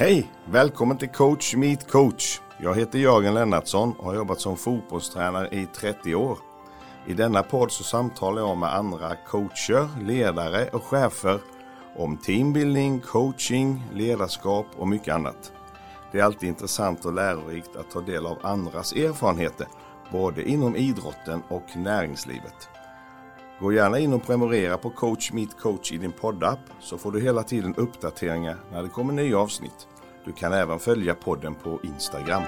Hej! Välkommen till Coach Meet Coach. Jag heter Jörgen Lennartsson och har jobbat som fotbollstränare i 30 år. I denna podd så samtalar jag med andra coacher, ledare och chefer om teambuilding, coaching, ledarskap och mycket annat. Det är alltid intressant och lärorikt att ta del av andras erfarenheter, både inom idrotten och näringslivet. Gå gärna in och prenumerera på Coach Meet Coach i din poddapp så får du hela tiden uppdateringar när det kommer nya avsnitt. Du kan även följa podden på Instagram.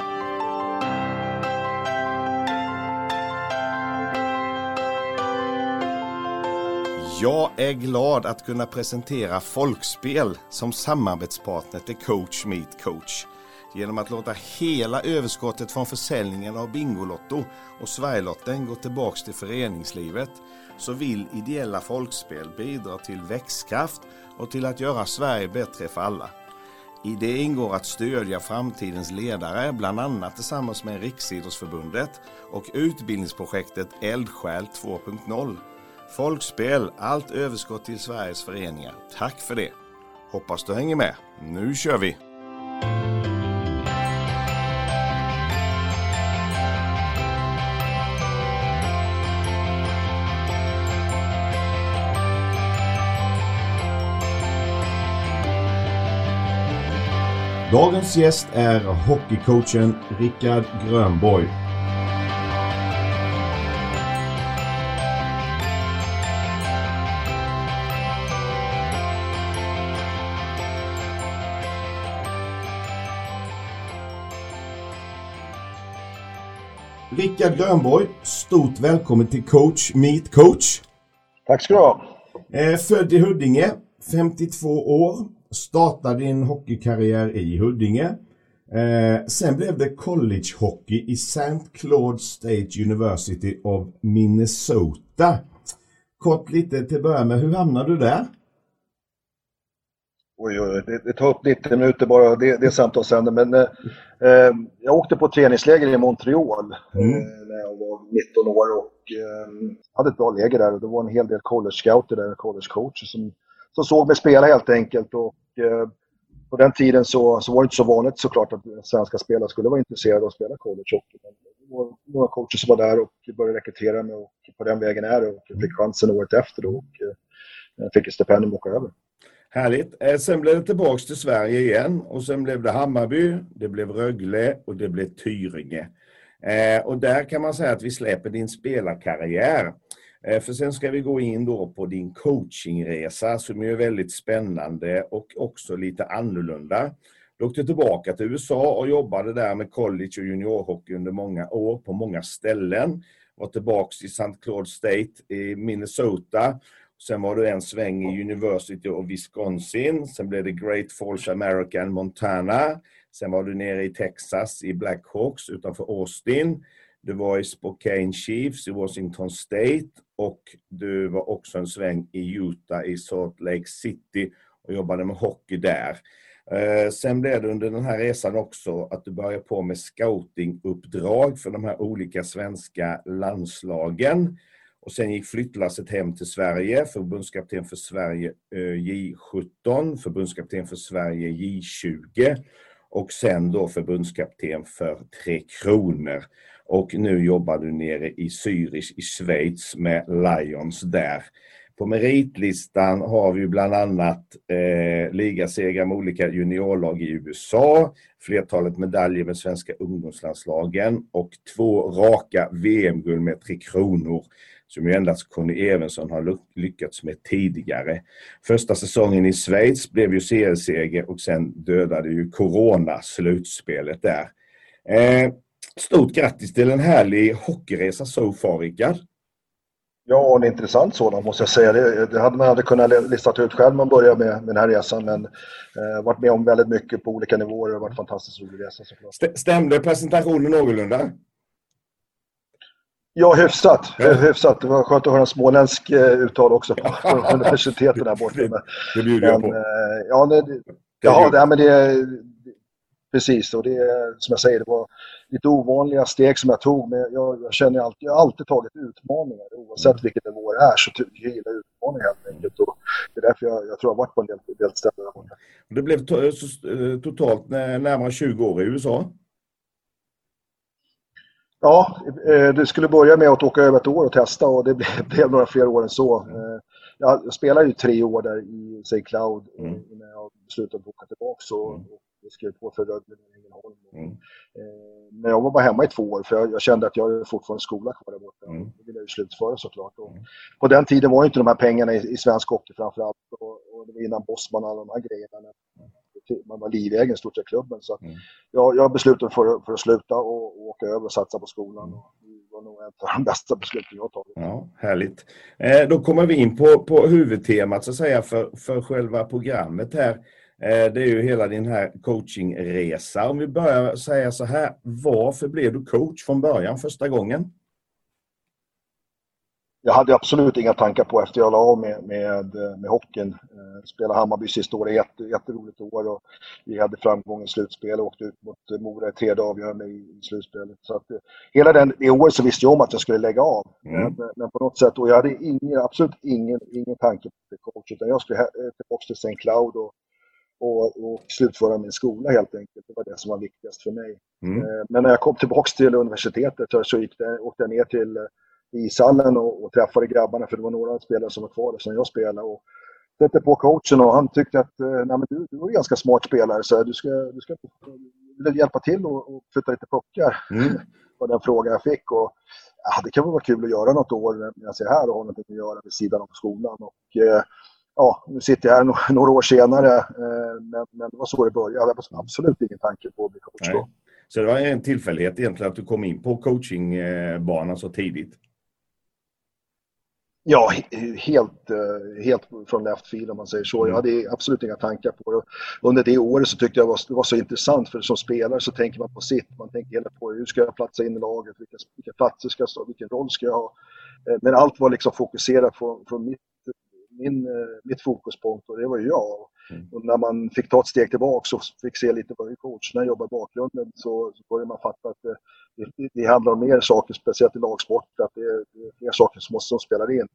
Jag är glad att kunna presentera Folkspel som samarbetspartner till Coach Meet Coach. Genom att låta hela överskottet från försäljningen av Bingolotto och Sverigelotten gå tillbaks till föreningslivet så vill ideella folkspel bidra till växtkraft och till att göra Sverige bättre för alla. I det ingår att stödja framtidens ledare, bland annat tillsammans med Riksidrottsförbundet och utbildningsprojektet Eldsjäl 2.0. Folkspel, allt överskott till Sveriges föreningar. Tack för det! Hoppas du hänger med. Nu kör vi! Dagens gäst är hockeycoachen Rickard Grönborg. Rickard Grönborg, stort välkommen till Coach Meet Coach. Tack ska du ha. Eh, född i Huddinge, 52 år, startade din hockeykarriär i Huddinge. Eh, sen blev det collegehockey i St. Claude State University of Minnesota. Kort lite till att börja med, hur hamnade du där? Oj, oj, det, det tar upp 90 minuter bara det, det samtalsämnet. Men eh, eh, jag åkte på träningsläger i Montreal mm. eh, när jag var 19 år och eh, hade ett bra läger där. Det var en hel del college-scouter där, college-coacher som, som såg mig spela helt enkelt. Och eh, på den tiden så, så var det inte så vanligt såklart att svenska spelare skulle vara intresserade av att spela collegehockey. Det var några coacher som var där och började rekrytera mig och på den vägen är det. Och jag fick chansen året efter då och eh, fick ett stipendium att åka över. Härligt. Eh, sen blev det tillbaks till Sverige igen och sen blev det Hammarby, det blev Rögle och det blev Tyringe. Eh, och där kan man säga att vi släpper din spelarkarriär. Eh, för sen ska vi gå in då på din coachingresa som är väldigt spännande och också lite annorlunda. Du åkte tillbaka till USA och jobbade där med college och juniorhockey under många år på många ställen. Var tillbaks i St. Claude State i Minnesota. Sen var du en sväng i University of Wisconsin. Sen blev det Great Falls American Montana. Sen var du nere i Texas i Blackhawks utanför Austin. Du var i Spokane Chiefs i Washington State och du var också en sväng i Utah i Salt Lake City och jobbade med hockey där. Eh, sen blev det under den här resan också att du började på med scoutinguppdrag för de här olika svenska landslagen. Och sen gick flyttlasset hem till Sverige, förbundskapten för Sverige eh, J17, förbundskapten för Sverige J20 och sen då förbundskapten för Tre Kronor. Och nu jobbar du nere i Zürich i Schweiz med Lions där. På meritlistan har vi bland annat eh, ligasegrar med olika juniorlag i USA, flertalet medaljer med svenska ungdomslandslagen och två raka VM-guld med Tre Kronor som ju endast Conny Evensson har lyckats med tidigare. Första säsongen i Schweiz blev ju CL-seger och sen dödade ju Corona slutspelet där. Eh, Stort grattis till en härlig hockeyresa so far, Rickard. Ja, en intressant sådan måste jag säga. Det, det hade man hade kunnat listat ut själv man börjar med, med den här resan. Men eh, varit med om väldigt mycket på olika nivåer. Det har varit en fantastiskt rolig resa såklart. Stämde presentationen någorlunda? Ja, hyfsat. Ja. hyfsat. Det var skönt att höra en småländsk eh, uttal också på, på universitetet där borta. Det, det bjuder jag på. Eh, ja, det, det, ja, det, men det, precis. Och det som jag säger, det var lite ovanliga steg som jag tog. Men jag, jag känner alltid, jag har alltid tagit utmaningar. Oavsett vilket nivå det är så jag gillar utmaningar helt enkelt. Och det är därför jag, jag tror jag har varit på en del, del ställen. Det blev to eh, totalt närmare 20 år i USA? Ja, det skulle börja med att åka över ett år och testa och det blev, några fler år än så. Jag spelade ju tre år där i St. Cloud mm. innan jag beslutade att åka tillbaka och, mm. Och skrev på för Rögle i Ängelholm. Mm. Eh, men jag var bara hemma i två år för jag, jag kände att jag hade fortfarande skola kvar där borta. Mm. Det ville jag ju slutföra såklart. Och mm. På den tiden var inte de här pengarna i, i svensk hockey framförallt. Och, och det var innan Bosman och alla de här grejerna. Man var livegen stort sett klubben. Så mm. jag, jag beslutade för, för att sluta och, och åka över och satsa på skolan. Mm. Och, det var nog ett av de bästa besluten jag tagit. Ja, härligt. Eh, då kommer vi in på, på huvudtemat så att säga för, för själva programmet här. Eh, det är ju hela din här coachingresa. Om vi börjar säga så här, varför blev du coach från början första gången? Jag hade absolut inga tankar på efter jag la av med, med, med hockeyn. Eh, spelade Hammarby sista året, jätte, jätteroligt år och vi hade framgång i slutspelet och åkte ut mot Mora i tredje avgörande i, slutspelet. Så att, eh, hela den, det året så visste jag om att jag skulle lägga av. Mm. Men, men, på något sätt, och jag hade ingen, absolut ingen, ingen tanke på coach utan jag skulle tillbaka till St. Cloud och och, och slutföra min skola helt enkelt. Det var det som var viktigast för mig. Mm. Eh, men när jag kom tillbaka till universitetet så gick det, åkte jag ner till eh, ishallen och, och träffade grabbarna för det var några spelare som var kvar som jag spelade. Och sätter på coachen och han tyckte att eh, Nej, men du, du är en ganska smart spelare så du ska, du ska vill hjälpa till och, och flytta lite puckar. Mm. var den fråga jag fick. Och, ja, det kan väl vara kul att göra något år när jag ser här och har någonting att göra vid sidan av skolan. Och, eh, ja, nu sitter jag här några år senare, eh, men, men det var så det började. Jag hade absolut ingen tanke på att bli coach då. Så det var en tillfällighet egentligen att du kom in på coachingbanan så tidigt? Ja, helt, eh, helt från left field om man säger så. Jag mm. hade absolut inga tankar på det. Under det året så tyckte jag det var, så intressant för som spelare så tänker man på sitt. Man tänker hela på hur ska jag platsa in i laget, vilka, vilka platser ska jag stå, vilken roll ska jag ha. Eh, men allt var liksom fokuserat från, från mitt min, eh, mitt fokuspunkt och det var ju jag. Mm. Och när man fick ta ett steg tillbaka och fick se lite vad coacherna jobbar i bakgrunden så, så började man fatta att det, det, det, handlar om mer saker, speciellt i lagsport, att det är, det är fler saker som, som spelar in.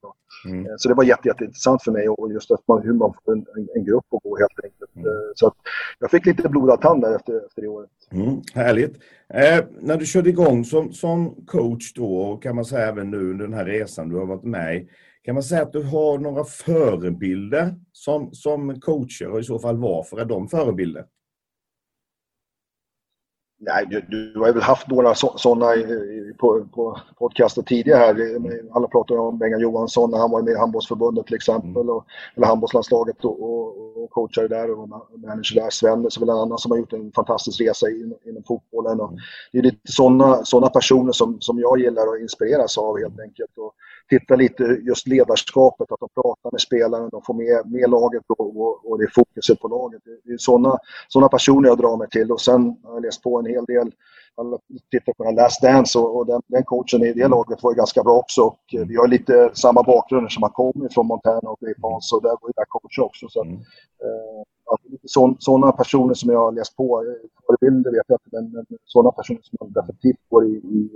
Mm. Eh, så det var jätte, jätteintressant för mig och just att man, hur man får en, en, grupp att gå helt enkelt. Mm. Eh, så att jag fick lite blodad tand där efter, efter det året. Mm, härligt. Eh, när du körde igång som, som coach då, och kan man säga även nu under den här resan du har varit med i, kan man säga att du har några förebilder som, som coacher och i så fall varför är de förebilder? Nej, du, du har väl haft några sådana på, på podcaster tidigare här. Alla pratar om Bengan Johansson när han var med i handbollsförbundet till exempel. Och, eller handbollslandslaget och, och, och coachade där och manager där. Sven är väl en annan som har gjort en fantastisk resa inom, inom fotbollen. Och mm. det är lite sådana såna personer som, som jag gillar och inspireras av helt enkelt. Och, titta lite just ledarskapet, att de pratar med spelarna, de får med, med laget och, och, och det är fokuset på laget. Det är sådana såna personer jag drar mig till och sen har jag läst på en hel del jag tittar på den Last Dance och, och den, den, coachen i det laget var ju ganska bra också. Och vi har lite samma bakgrund som han kommer från Montana och Pass och där var ju där coach också. Så, mm. eh, sådana personer som jag har läst på, förebilder vet jag inte, men, men sådana personer som jag definitivt går i, i.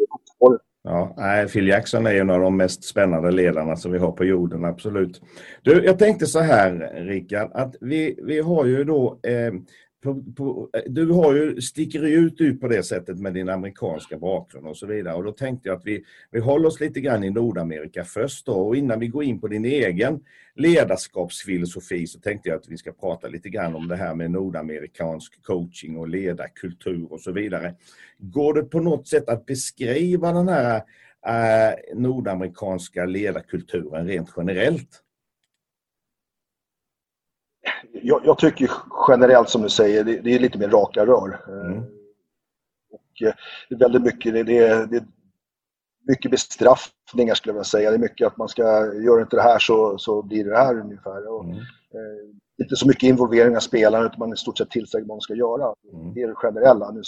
Ja, nej, Phil Jackson är en av de mest spännande ledarna som vi har på jorden, absolut. Du, jag tänkte så här, Rickard, att vi, vi har ju då eh, på, på, du har ju, sticker ut, ut på det sättet med din amerikanska bakgrund och så vidare. Och då tänkte jag att vi, vi håller oss lite grann i Nordamerika först då. Och innan vi går in på din egen ledarskapsfilosofi så tänkte jag att vi ska prata lite grann om det här med nordamerikansk coaching och ledarkultur och så vidare. Går det på något sätt att beskriva den här eh, nordamerikanska ledarkulturen rent generellt? Jag, jag, tycker generellt som du säger, det, det är lite mer raka rör. Mm. Och eh, det är väldigt mycket, det, det, det är mycket bestraffningar skulle jag vilja säga. Det är mycket att man ska, gör inte det här så, så blir det här ungefär. Och, mm. eh, inte så mycket involvering av spelarna utan man är i stort sett tillsagd vad man ska göra. Mm. Det är det generella. Nu,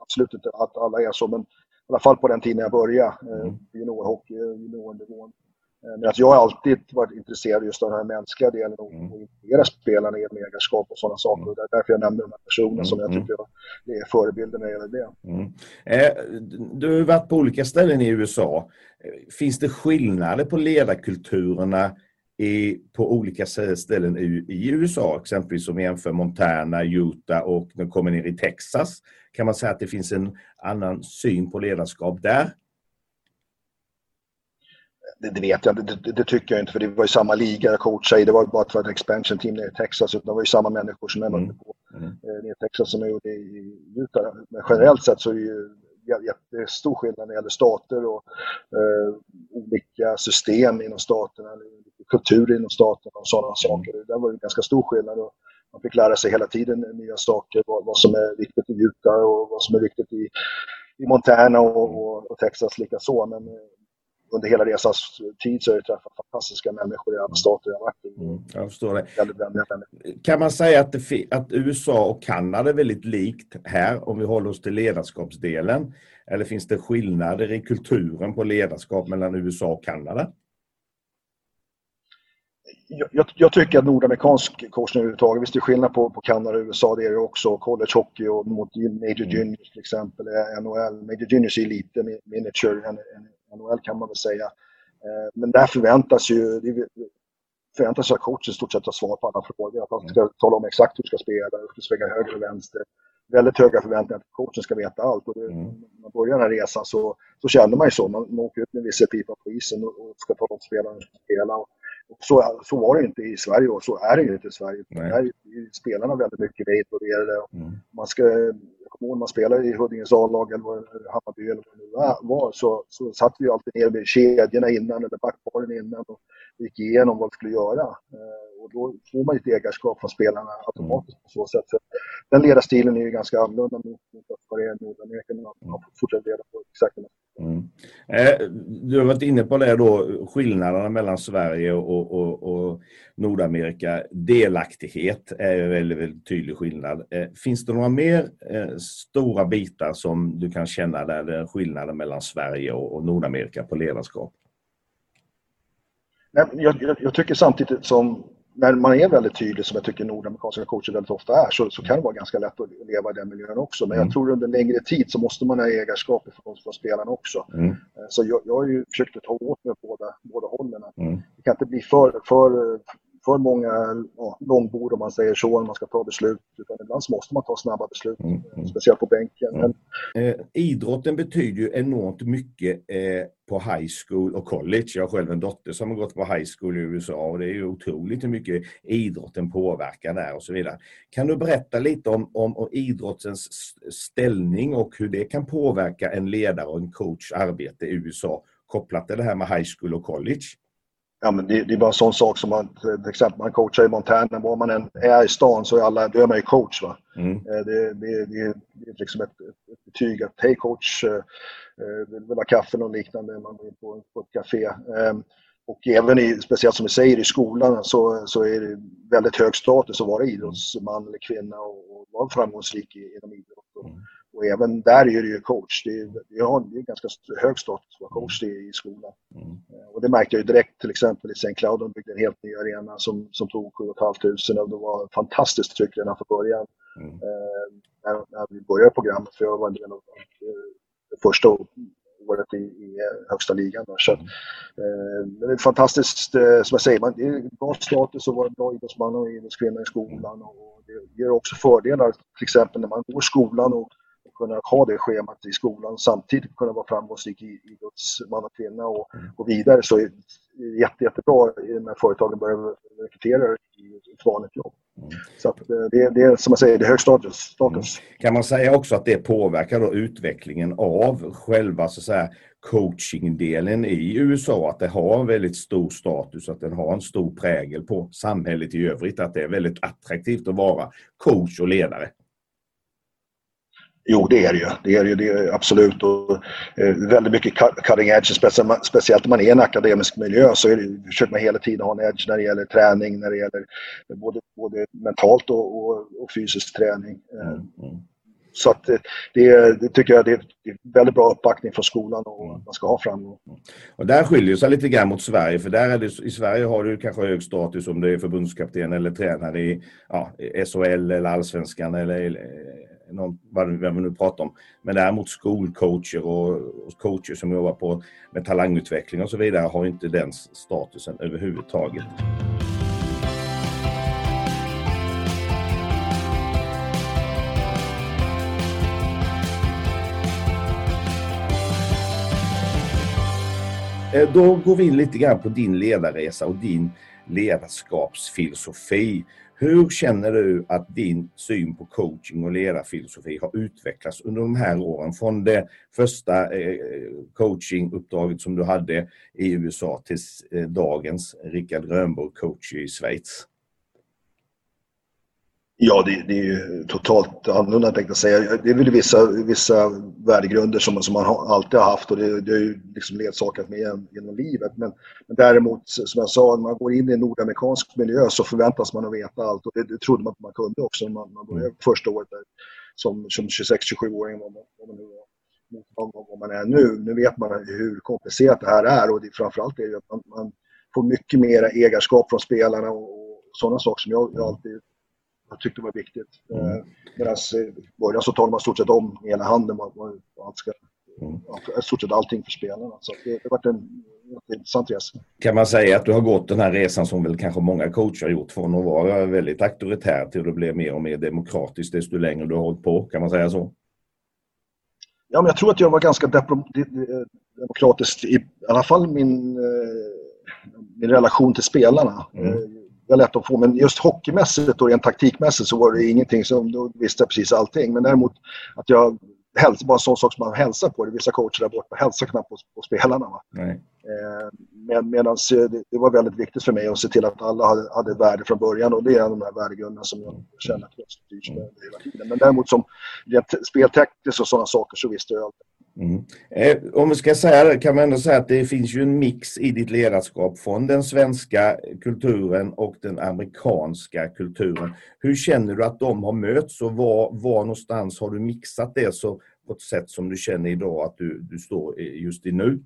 absolut inte att alla är så men i alla fall på den tiden jag började, eh, mm. juniorhockey, juniornivån. Eh, men att jag har alltid varit intresserad just av den här mänskliga delen och, mm. och integrera spelarna i ett ägarskap och sådana saker. Mm. Det är därför jag nämner de här personerna mm. som jag mm. tycker är förebilder när det gäller det. Mm. Eh, du har varit på olika ställen i USA. Finns det skillnader på ledarkulturerna i, på olika ställen i, i USA, exempelvis om vi jämför Montana, Utah och nu kommer ner i Texas. Kan man säga att det finns en annan syn på ledarskap där? Det, det vet jag det, det, tycker jag inte för det var ju samma liga jag coachade i. Det var bara ett, ett expansion team nere i Texas. Utan det var ju samma människor som jag mötte mm. på mm. Eh, nere i Texas som jag gjorde i Utah. Men generellt sett så är det ju jättestor skillnad när det gäller stater och eh, olika system inom staterna, kultur inom staterna och sådana saker. Det var ju ganska stor skillnad. Och man fick lära sig hela tiden nya saker, vad, vad som är viktigt i Utah och vad som är viktigt i, i Montana och, och, och Texas likaså. Men eh, under hela resans tid så har jag träffat fantastiska människor i alla stater jag varit i. Mm, jag förstår det. Kan man säga att, det, att USA och Kanada är väldigt likt här om vi håller oss till ledarskapsdelen? Eller finns det skillnader i kulturen på ledarskap mellan USA och Kanada? Jag, jag, tycker att nordamerikansk coachning överhuvudtaget, visst det är skillnad på, på Kanada och USA, det är det också. College hockey och mot Major mm. Juniors till exempel, NHL. Major Juniors är lite miniature än, än NHL kan man väl säga. Eh, men där förväntas ju, förväntas att coachen i stort sett har svar på alla frågor. Att han ska mm. tala om exakt hur du ska spela, hur du ska svänga höger och vänster. Väldigt höga förväntningar att coachen ska veta allt. Och det, mm. När man börjar den här resan så, så känner man ju så. Man, man åker ut med en visselpipa på isen och, och ska tala om spelarna hur ska spela. Och så, så var det inte i Sverige och så är det inte i Sverige. Där är spelarna väldigt mycket mer involverade. Mm. Man ska ihåg man spelade i Huddinges A-lag eller Hammarby eller vad det nu var så, så satt vi alltid ner med kedjorna innan eller backparen innan och gick igenom vad vi skulle göra. Eh, och då får man ett ägarskap från spelarna automatiskt på så sätt. Så den ledarstilen är ju ganska annorlunda mot, vad det är i Nordamerika. Man fortsätter leda på exakt Mm. Eh, du har varit inne på det då, skillnaderna mellan Sverige och, och, och Nordamerika. Delaktighet är en väldigt, väldigt tydlig skillnad. Eh, finns det några mer eh, stora bitar som du kan känna där det är skillnaden mellan Sverige och, och Nordamerika på ledarskap? Jag, jag, jag tycker samtidigt som när man är väldigt tydlig, som jag tycker nordamerikanska coacher väldigt ofta är, så, så kan det vara ganska lätt att leva i den miljön också. Men mm. jag tror under längre tid så måste man ha ägarskap från, från spelarna också. Mm. Eh, så jag, jag har ju försökt att ta åt mig båda, båda hållen. Mm. Det kan inte bli för, för, för många ja, långbord om man säger så, när man ska ta beslut. Utan ibland så måste man ta snabba beslut, mm. mm. speciellt på bänken. Mm. Men... Eh, idrotten betyder ju enormt mycket eh, på high school och college. Jag har själv en dotter som har gått på high school i USA och det är ju otroligt hur mycket idrotten påverkar där och så vidare. Kan du berätta lite om, om, om idrottens ställning och hur det kan påverka en ledare och en coach arbete i USA kopplat till det här med high school och college? Ja, men det, det, är bara en sån sak som man, till exempel man coachar i Montana, var man än är i stan så är, alla, då är man ju coach. Va? Mm. Eh, det, det, det, det är liksom ett, ett betyg att hej coach, eh, eh, vill ha kaffe och liknande, man går på, på ett café. Ehm, och även i, speciellt som vi säger i skolan så, så är det väldigt hög status att vara idrottsman eller kvinna och, och vara framgångsrik inom idrott. Mm. Och även där är det ju coach. Det är, det har, är ganska hög status att vara coach i, i skolan. Mm. Eh, och det märkte jag ju direkt till exempel i St. Cloud. De byggde en helt ny arena som, som tog 7 500 och det var fantastiskt tryck redan från början. Mm. Eh, när, när, vi började programmet, för jag var en del av det första året i, i högsta ligan. Så, mm. eh, det är fantastiskt, eh, som jag säger, man, det är bra status att vara en bra idrottsman och idrottskvinna i skolan. Och det ger också fördelar, till exempel när man går i skolan och kunna ha det schemat i skolan samtidigt kunna vara framgångsrik idrottsman och kvinna och mm. gå vidare så är det jätte, jättebra när företagen börjar rekrytera i ett vanligt jobb. Mm. Så eh, det, det är som man säger, det är hög status. status. Mm. Kan man säga också att det påverkar då utvecklingen av själva så att säga, coachingdelen i USA, att det har en väldigt stor status, att den har en stor prägel på samhället i övrigt, att det är väldigt attraktivt att vara coach och ledare? Jo, det är det ju. Det är det, det är absolut. Och, eh, väldigt mycket cutting edge, speciellt, om man är i en akademisk miljö så är det, försöker man hela tiden ha en edge när det gäller träning, när det gäller både, både mentalt och, och, och fysisk träning. Eh, mm. Mm. Så att eh, det, det, tycker jag det är väldigt bra uppbackning från skolan och mm. man ska ha framgång. Mm. Och där skiljer sig lite grann mot Sverige, för där är det, i Sverige har du kanske hög status om du är förbundskapten eller tränare i ja, SHL eller allsvenskan eller någon, vad vi nu pratar om. Men däremot skolcoacher och, och coacher som jobbar på med talangutveckling och så vidare har inte den statusen överhuvudtaget. Eh, då går vi in lite grann på din ledarresa och din ledarskapsfilosofi. Hur känner du att din syn på coaching och ledarfilosofi har utvecklats under de här åren? Från det första eh, coachinguppdraget som du hade i USA till eh, dagens Rickard Rönnborg coach i Schweiz. Ja, det, det, är ju totalt annorlunda tänkte jag säga. Det är väl vissa, vissa värdegrunder som, som man alltid har haft och det, det har ju liksom ledsagat med genom livet. Men, men däremot, som jag sa, när man går in i en nordamerikansk miljö så förväntas man att veta allt och det, det trodde man att man kunde också när man, man började första året där, som, som 26-27-åring vad man, vad man, vad man är nu. Nu vet man hur komplicerat det här är och det, framförallt är det att man, man får mycket mera ägarskap från spelarna och, och sådana saker som jag, jag alltid jag tyckte var viktigt. Mm. Eh, Medan i början så talar man stort sett om hela handen. Man, man, allt ska, mm. stort sett allting för spelarna. Så det, det har varit en intressant resa. Kan man säga att du har gått den här resan som väl kanske många coacher har gjort från att vara väldigt auktoritär till att bli mer och mer demokratisk desto längre du har hållit på? Kan man säga så? Ja, men jag tror att jag var ganska demokratisk i, i alla fall min, eh, min relation till spelarna. Mm. Eh, var lätt att få. Men just hockeymässigt och rent taktikmässigt så var det ingenting som, då visste jag precis allting. Men däremot att jag hälsa, bara en sån sak som man hälsar på. Det vissa coacher där borta hälsar knappt på, på spelarna. Eh, med, Medan det, det, var väldigt viktigt för mig att se till att alla hade, hade värde från början och det är en av de här värdegrunderna som jag känner att jag styrs med hela tiden. Men däremot som rent speltekniskt och sådana saker så visste jag alltid Mm. Eh, om vi ska säga det kan man ändå säga att det finns ju en mix i ditt ledarskap från den svenska kulturen och den amerikanska kulturen. Hur känner du att de har mötts och var, var någonstans har du mixat det så på ett sätt som du känner idag att du, du står just i nu?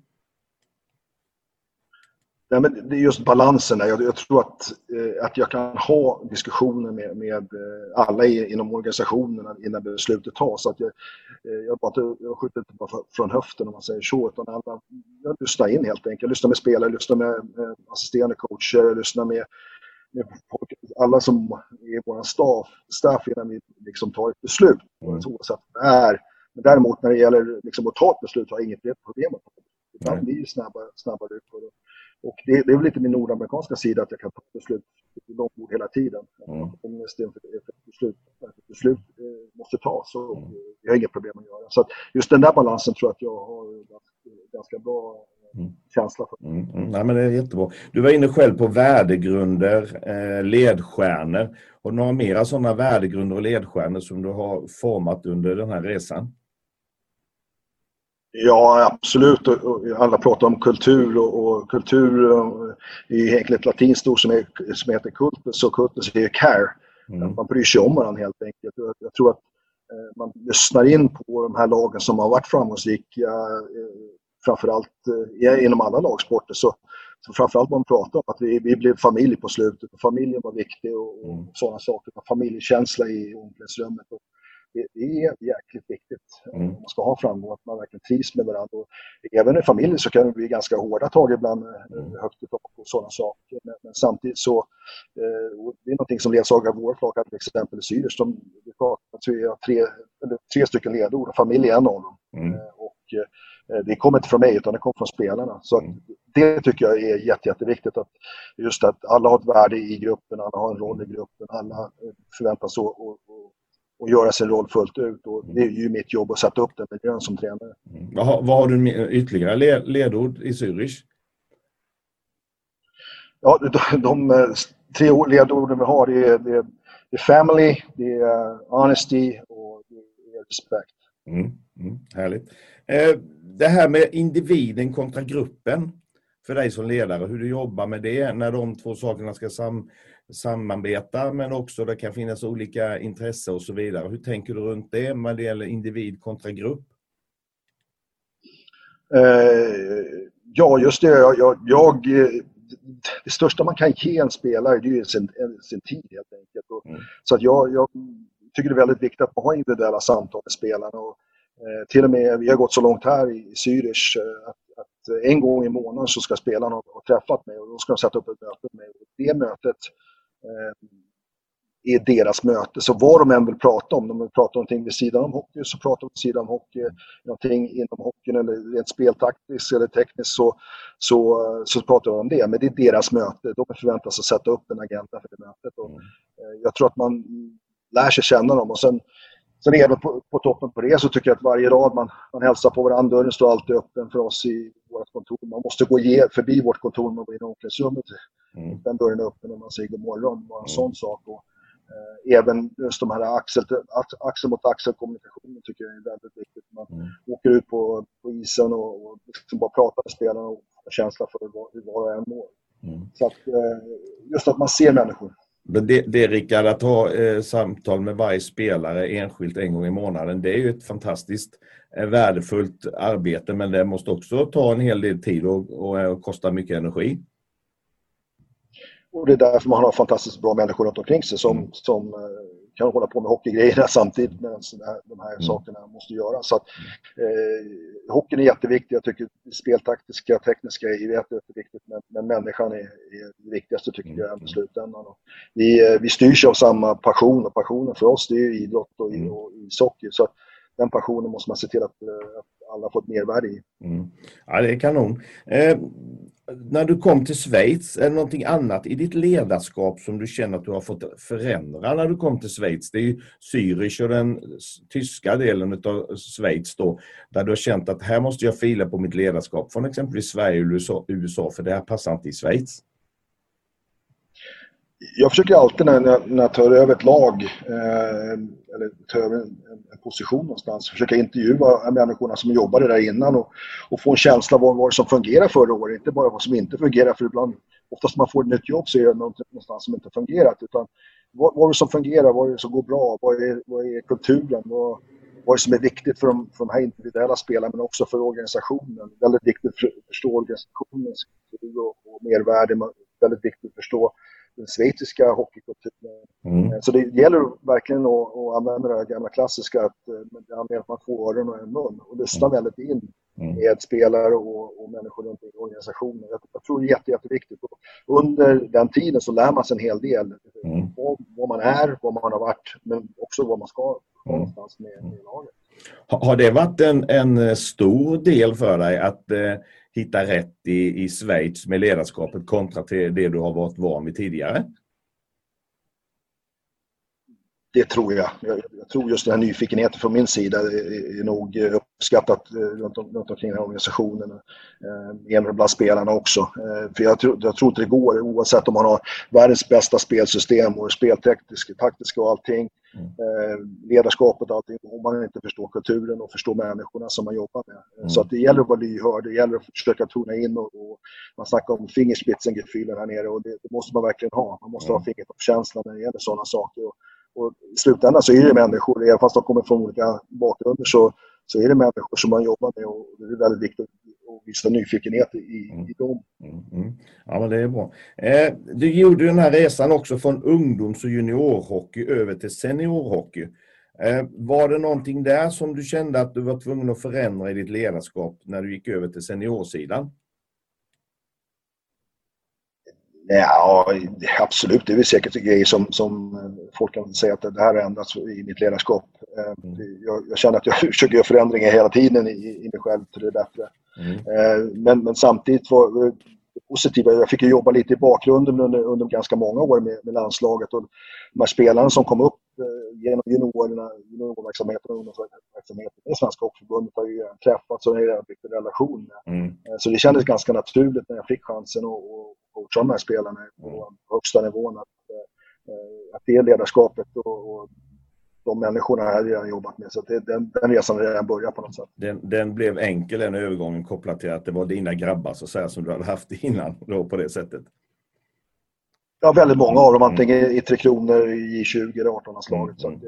Nej, men det är just balansen där. Jag, jag tror att, eh, att jag kan ha diskussioner med, med eh, alla i, inom organisationen innan beslutet tas. Att jag, eh, jag, bara, jag skjuter inte bara från höften om man säger så. Utan alla, jag lyssnar in helt enkelt. Jag lyssnar med spelare, jag lyssnar med, med assisterande coacher, jag lyssnar med, med folk, alla som är i vår staff, staff innan vi liksom tar ett beslut. Mm. Oavsett vad det är. Men däremot när det gäller liksom att ta ett beslut har jag inget problem med det. Ibland blir det snabba, snabba ryck. Och det, det, är väl lite min nordamerikanska sida att jag kan ta beslut långt bord hela tiden. Mm. Om ett beslut, ett beslut eh, måste tas så mm. jag har inga problem att göra. Så att just den där balansen tror jag att jag har ganska bra eh, mm. känsla för. Mm. Mm. Nej, men det är jättebra. Du var inne själv på värdegrunder, eh, ledstjärnor. Har du några mera sådana värdegrunder och ledstjärnor som du har format under den här resan? Ja, absolut. Alla pratar om kultur och, och kultur är egentligen ett latinskt ord som, är, som heter kultus och kultus är care. Mm. Man bryr sig om varandra helt enkelt. Jag, jag tror att eh, man lyssnar in på de här lagen som har varit framgångsrika, eh, framförallt eh, inom alla lagsporter. Så, så framförallt man pratar om att vi, vi blev familj på slutet. Familjen var viktig och, och mm. sådana saker. Familjekänsla i omklädningsrummet. Och, det, det är jäkligt viktigt mm. om man ska ha framgång, att man verkligen trivs med varandra. Och även i familjen så kan det bli ganska hårda tag ibland, eh, mm. högt i tak och sådana saker. Men, men samtidigt så, eh, det är någonting som ledsagar vårt lag, till exempel i Syrers. De, vi pratar tre, tre, tre stycken ledord familj är en av dem. Mm. Eh, och, eh, det kommer inte från mig utan det kommer från spelarna. Så att, mm. det tycker jag är jätte, jätteviktigt. Att just att alla har ett värde i gruppen, alla har en roll i gruppen, alla förväntas och, och, och och göra sin roll fullt ut. Och det är ju mitt jobb att sätta upp den miljön som tränare. Mm. Vad, har, vad har du ytterligare ledord i Zürich? Ja, de, de, tre ledorden vi har det är, det är, det är family, det är honesty och det är respect. Mm, mm, härligt. Eh, det här med individen kontra gruppen för dig som ledare, hur du jobbar med det när de två sakerna ska sam samarbeta men också det kan finnas olika intressen och så vidare. Hur tänker du runt det när det gäller individ kontra grupp? Eh, ja, just det. Jag, jag, det största man kan ge en spelare det är sin, sin tid helt enkelt. Mm. Så att jag, jag, tycker det är väldigt viktigt att man har individuella samtal med spelarna. Och, eh, till och med, vi har gått så långt här i, i Zürich eh, att, att, en gång i månaden så ska spelarna ha träffat mig och då ska de sätta upp ett möte med mig. Och det mötet eh, är deras möte. Så vad de än vill prata om, de vill prata om någonting vid sidan om hockey så pratar de vid sidan om hockey, någonting inom hockeyn eller rent speltaktiskt eller tekniskt så, så, så pratar de om det. Men det är deras möte, de förväntas att sätta upp en agenda för det mötet. Och, mm. Jag tror att man lär sig känna dem och sen Sen även på, på toppen på det så tycker jag att varje rad man, man hälsar på varandra, dörren står alltid öppen för oss i vårt kontor. Man måste gå ge, förbi vårt kontor när man går in i omklädningsrummet. Mm. Den dörren är öppen och man säger god morgon. Bara en mm. sån sak. Och, eh, även just de här axel, axel mot axel kommunikationen tycker jag är väldigt viktigt. Man mm. åker ut på, på isen och, och liksom bara pratar med spelarna och har känsla för hur var och en mår. Mm. Så att, eh, just att man ser människor. Det, det Rickard, att ha eh, samtal med varje spelare enskilt en gång i månaden, det är ju ett fantastiskt eh, värdefullt arbete men det måste också ta en hel del tid och, och, och eh, kosta mycket energi. Och det är därför man har fantastiskt bra människor runt omkring sig som, mm. som eh, kan hålla på med hockeygrejerna samtidigt medan de här mm. sakerna måste göras. Så att, eh, hockeyn är jätteviktig. Jag tycker speltaktiska, tekniska är jätteviktigt men, men människan är, är det viktigaste tycker jag i mm. slutändan. Och vi, eh, vi styrs av samma passion och passionen för oss det är idrott och, mm. och ishockey. Så att den passionen måste man se till att, eh, att alla får ett mervärde i. Mm. Ja, det är kanon. Eh, när du kom till Schweiz, är det någonting annat i ditt ledarskap som du känner att du har fått förändra när du kom till Schweiz? Det är ju Zürich och den tyska delen av Schweiz då, där du har känt att här måste jag fila på mitt ledarskap från exempelvis Sverige och USA, för det här passar inte i Schweiz jag försöker alltid när, när, när jag tar över ett lag eh, eller tar över en, en, position någonstans försöka intervjua människorna som jobbade där innan och, och få en känsla av vad, vad som fungerar förra året, inte bara vad som inte fungerar för ibland oftast när man får ett nytt jobb så är det någonstans som inte fungerat utan vad, vad är det som fungerar, vad är det som går bra, vad är, vad är kulturen, vad, vad är det som är viktigt för de, för de här individuella spelarna men också för organisationen. Väldigt viktigt att förstå organisationens kultur och, och mervärde, väldigt viktigt att förstå den schweiziska hockeykulturen. Mm. Eh, så det gäller verkligen att, att använda det här gamla klassiska att eh, om att man får öron och en mun och lyssna mm. väldigt in mm. med spelare och, och människor runt i organisationen. Jag, jag tror det är jätte, jätteviktigt. Och under den tiden så lär man sig en hel del. Mm. Vad, vad, man är, vad man har varit, men också vad man ska mm. någonstans med, med laget. Har det varit en, en stor del för dig att eh, hitta rätt i, i Schweiz med ledarskapet kontra till det du har varit van vid tidigare? Det tror jag. jag. jag. tror just den här nyfikenheten från min sida är, är nog eh, uppskattat eh, runt, runt omkring den här organisationen. Eh, även bland spelarna också. Eh, för jag, tror, jag tror inte det går, oavsett om man har världens bästa spelsystem och speltekniska, taktiska och allting. Mm. Eh, ledarskapet och allting, om man inte förstår kulturen och förstår människorna som man jobbar med. Mm. Så att det gäller att vara lyhörd, det gäller att försöka tona in och, och man snackar om fingerspitzengefühlen här nere och det, det, måste man verkligen ha. Man måste mm. ha fingertoppskänsla när det gäller sådana saker. Och, och I slutändan så är det människor, även fast de kommer från olika bakgrunder så, så är det människor som man jobbar med och det är väldigt viktigt att visa nyfikenhet i, mm. i dem. Mm, mm. Ja, men det är bra. Eh, du gjorde den här resan också från ungdoms och juniorhockey över till seniorhockey. Eh, var det någonting där som du kände att du var tvungen att förändra i ditt ledarskap när du gick över till seniorsidan? Ja, absolut. Det är väl säkert grejer som, som folk kan säga att det här har ändrats i mitt ledarskap. Eh, mm. Jag, jag, känner att jag försöker göra förändringar hela tiden i, i mig själv till det bättre. Mm. Eh, men, men samtidigt var positiva, jag fick ju jobba lite i bakgrunden under, under ganska många år med, med landslaget och de här spelarna som kom upp eh, genom juniorerna, juniorverksamheten och ungdomsverksamheten med Svenska Hockeyförbundet har ju träffats och redan byggt en relation med. Mm. Så det kändes ganska naturligt när jag fick chansen att coacha de här spelarna på mm. högsta nivån. Att, att det ledarskapet och, och de människorna har jag redan jobbat med. Så det, den, den resan har redan börjat på något sätt. Den, den, blev enkel den övergången kopplat till att det var dina grabbar så att säga, som du hade haft innan då, på det sättet? Ja, väldigt många av dem. Antingen i Tre Kronor, i 20 eller 18-landslaget. Mm.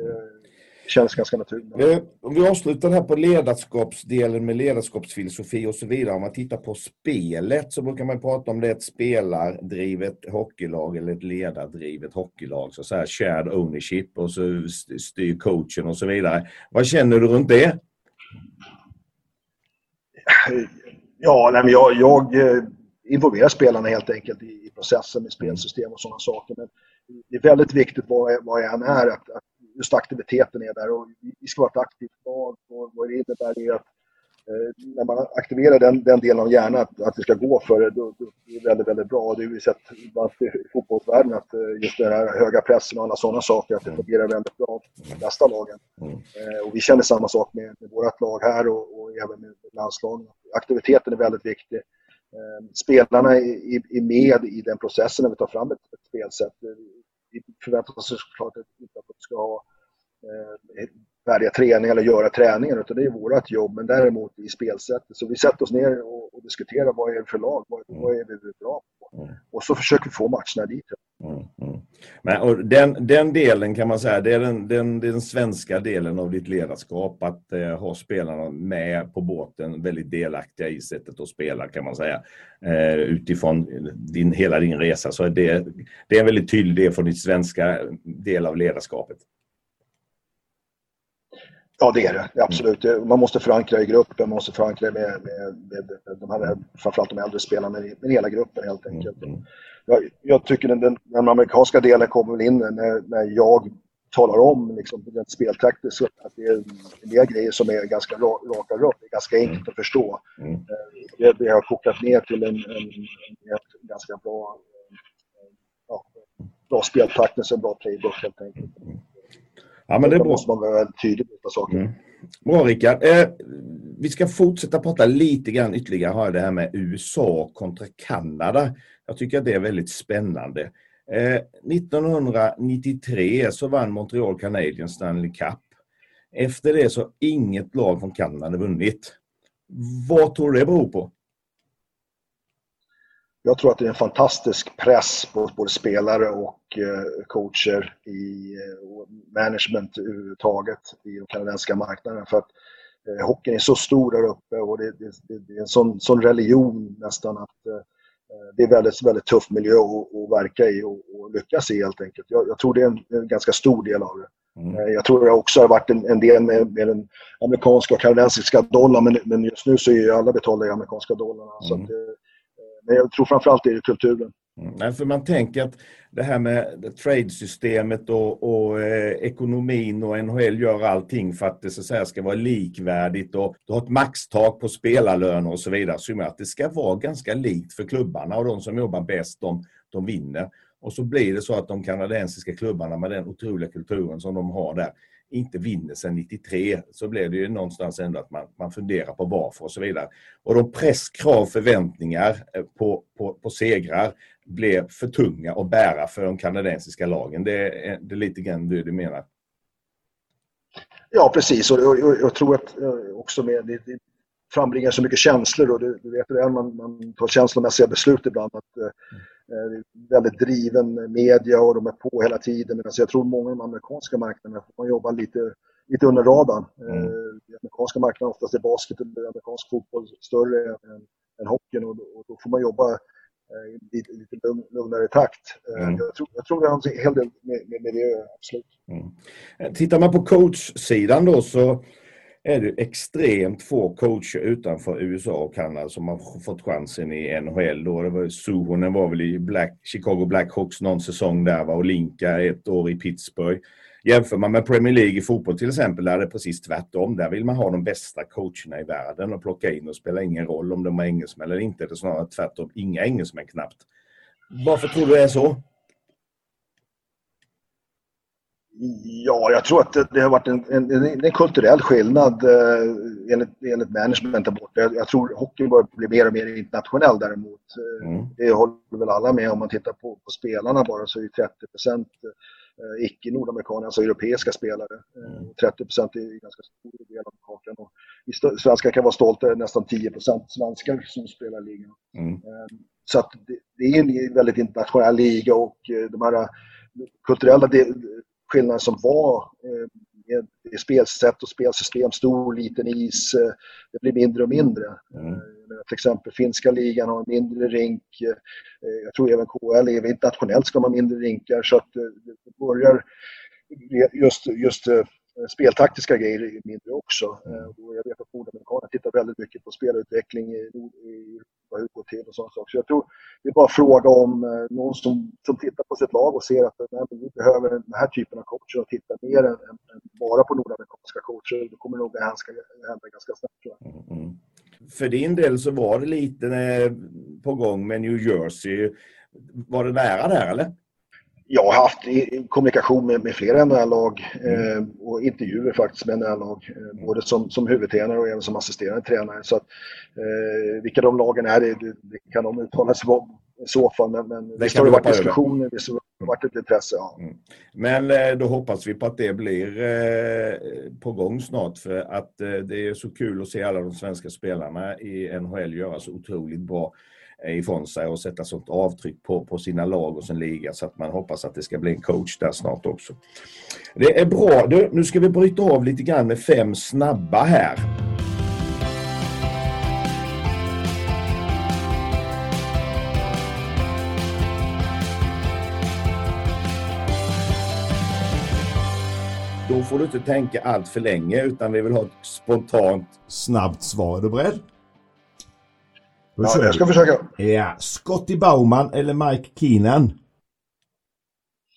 Känns ganska naturligt. Om vi avslutar här på ledarskapsdelen med ledarskapsfilosofi och så vidare. Om man tittar på spelet så brukar man prata om det är ett spelardrivet hockeylag eller ett ledardrivet hockeylag. Så, så här shared ownership och så styr coachen och så vidare. Vad känner du runt det? Ja, nej, men jag, jag eh, involverar spelarna helt enkelt i, processen med spelsystem och sådana saker. Men det är väldigt viktigt vad, vad jag än är, att, att just aktiviteten är där. Och vi ska vara ett aktivt lag. Och vad det innebär är att eh, när man aktiverar den, den delen av hjärnan, att, att det ska gå för det, då, då är det väldigt, väldigt bra. Det har vi sett i fotbollsvärlden, att eh, just den här höga pressen och alla sådana saker, att det fungerar väldigt bra i de bästa lagen. Mm. Eh, och vi känner samma sak med, med vårt lag här och, och även med landslagen. Aktiviteten är väldigt viktig. Eh, spelarna är, är med i den processen när vi tar fram ett, ett spelsätt vi förväntar oss såklart inte att de ska ha eh, färdiga träningar eller göra träningen utan det är vårt jobb. Men däremot i spelsättet. Så vi sätter oss ner och, och diskuterar vad är det för lag, vad, mm. vad är vi bra på? Mm. Och så försöker vi få matcherna dit. Mm, mm. Men, och den, den delen kan man säga, det är den, den, den svenska delen av ditt ledarskap att eh, ha spelarna med på båten, väldigt delaktiga i sättet att spela kan man säga. Eh, utifrån din, hela din resa så är det, det är en väldigt tydlig del från ditt svenska del av ledarskapet. Ja, det är det. Absolut. Man måste förankra i gruppen, man måste förankra med, med, med de här, framförallt de äldre spelarna, med, med hela gruppen helt enkelt. Mm. Jag, jag, tycker den, den, den, amerikanska delen kommer in när, när jag talar om liksom, den speltaktiskt, att det är del grejer som är ganska raka rör. Det är ganska enkelt mm. att förstå. Mm. Det, det har kokat ner till en, en, en, en ganska bra, ja, bra speltakt, en bra playbook helt enkelt. Ja, men det är bra. måste man vara väldigt tydlig med saker. Mm. Bra Rickard. Eh, vi ska fortsätta prata lite grann ytterligare har det här med USA kontra Kanada. Jag tycker att det är väldigt spännande. Eh, 1993 så vann Montreal Canadiens Stanley Cup. Efter det så har inget lag från Kanada vunnit. Vad tror du det beror på? Jag tror att det är en fantastisk press på både spelare och eh, coacher i och management överhuvudtaget i de kanadensiska marknaden. För att eh, hockeyn är så stor där uppe och det, det, det är en sån, sån, religion nästan att eh, det är väldigt, väldigt tuff miljö att, att verka i och, och, lyckas i helt enkelt. Jag, jag, tror det är en, en, ganska stor del av det. Mm. Jag tror det också har varit en, en del med, med, den amerikanska och kanadensiska dollarn men, men just nu så är ju alla betalda i amerikanska dollarn. Mm. Så att, men jag tror framförallt det är kulturen. Mm, för man tänker att det här med tradesystemet och, och eh, ekonomin och NHL gör allting för att det så att säga, ska vara likvärdigt och du har ett maxtak på spelarlöner och så vidare. Så att det ska vara ganska likt för klubbarna och de som jobbar bäst de, de vinner. Och så blir det så att de kanadensiska klubbarna med den otroliga kulturen som de har där inte vinner sedan 93 så blir det ju någonstans ändå att man, man funderar på varför och så vidare. Och de press, krav, förväntningar eh, på, på, på segrar blev för tunga att bära för de kanadensiska lagen. Det är, det är lite grann det du menar? Ja, precis. Och, och, och jag tror att eh, också med det, det frambringar så mycket känslor och du, du vet det, man, man tar känslomässiga beslut ibland. Att, mm Eh, väldigt driven media och de är på hela tiden. Medan jag tror många av de amerikanska marknaderna får man jobba lite, lite under radarn. Mm. Eh, den amerikanska marknaden oftast är basket och amerikansk fotboll större än, än hockeyn och, och då får man jobba eh, i lite, lite lugnare takt. Mm. Jag, tror, jag tror det har en hel del med, med, det, absolut. Mm. Tittar man på coachsidan då så är det extremt få coacher utanför USA och Kanada som har fått chansen i NHL. Då. Det var, Suhonen var väl i Black, Chicago Blackhawks någon säsong där va? och Linka ett år i Pittsburgh. Jämför man med Premier League i fotboll till exempel, där är det precis tvärtom. Där vill man ha de bästa coacherna i världen och plocka in och spelar ingen roll om de är engelsmän eller inte. Det är snarare tvärtom, inga engelsmän knappt. Varför tror du det är så? Ja, jag tror att det, det har varit en, en, en, kulturell skillnad eh, enligt, enligt management där borta. Jag, jag tror hockeyn börjar bli mer och mer internationell däremot. Eh, mm. Det håller väl alla med om man tittar på, på spelarna bara så är 30 procent eh, icke-nordamerikaner, alltså europeiska spelare. Mm. 30 procent är en ganska stor del av kakan. Och vi svenskar kan vara stolta nästan 10 procent svenskar som spelar i ligan. Mm. Eh, så att det, det, är en väldigt internationell liga och eh, de här kulturella skillnaden som var eh, med spelsätt och spelsystem, stor, liten is, det blir mindre och mindre. Mm. Till exempel finska ligan har mindre rink. Jag tror även KL, även internationellt ska man mindre rinkar så att det börjar just, just Eh, speltaktiska grejer mindre också. Mm. Och jag vet att nordamerikanerna tittar väldigt mycket på spelutveckling i, i hur det går till och sådana saker. Så jag tror det är bara fråga om eh, någon som, som tittar på sitt lag och ser att nej, vi behöver den här typen av coacher och tittar mer än, än, bara på nordamerikanska coacher. Då kommer nog det här hända ganska snabbt tror jag. Mm, mm. För din del så var det lite eh, på gång med New Jersey. Var det nära där eller? Jag har haft kommunikation med, med flera NHL-lag mm. eh, och intervjuer faktiskt med NHL-lag. Eh, både som, som huvudtränare och även som assisterande tränare. Så att, eh, vilka de lagen är, det, det kan de uttala sig om i så fall. Men, men det har varit diskussioner, visst har det varit ett intresse. Ja. Mm. Men eh, då hoppas vi på att det blir eh, på gång snart för att eh, det är så kul att se alla de svenska spelarna i NHL göra så otroligt bra Eh, ifrån sig och sätta sånt avtryck på, på sina lag och sin liga så att man hoppas att det ska bli en coach där snart också. Det är bra. Du, nu ska vi bryta av lite grann med fem snabba här. Då får du inte tänka allt för länge utan vi vill ha ett spontant snabbt svar. Är du beredd? Ja, jag ska försöka. Ja, Scotty Bauman eller Mike Keenan?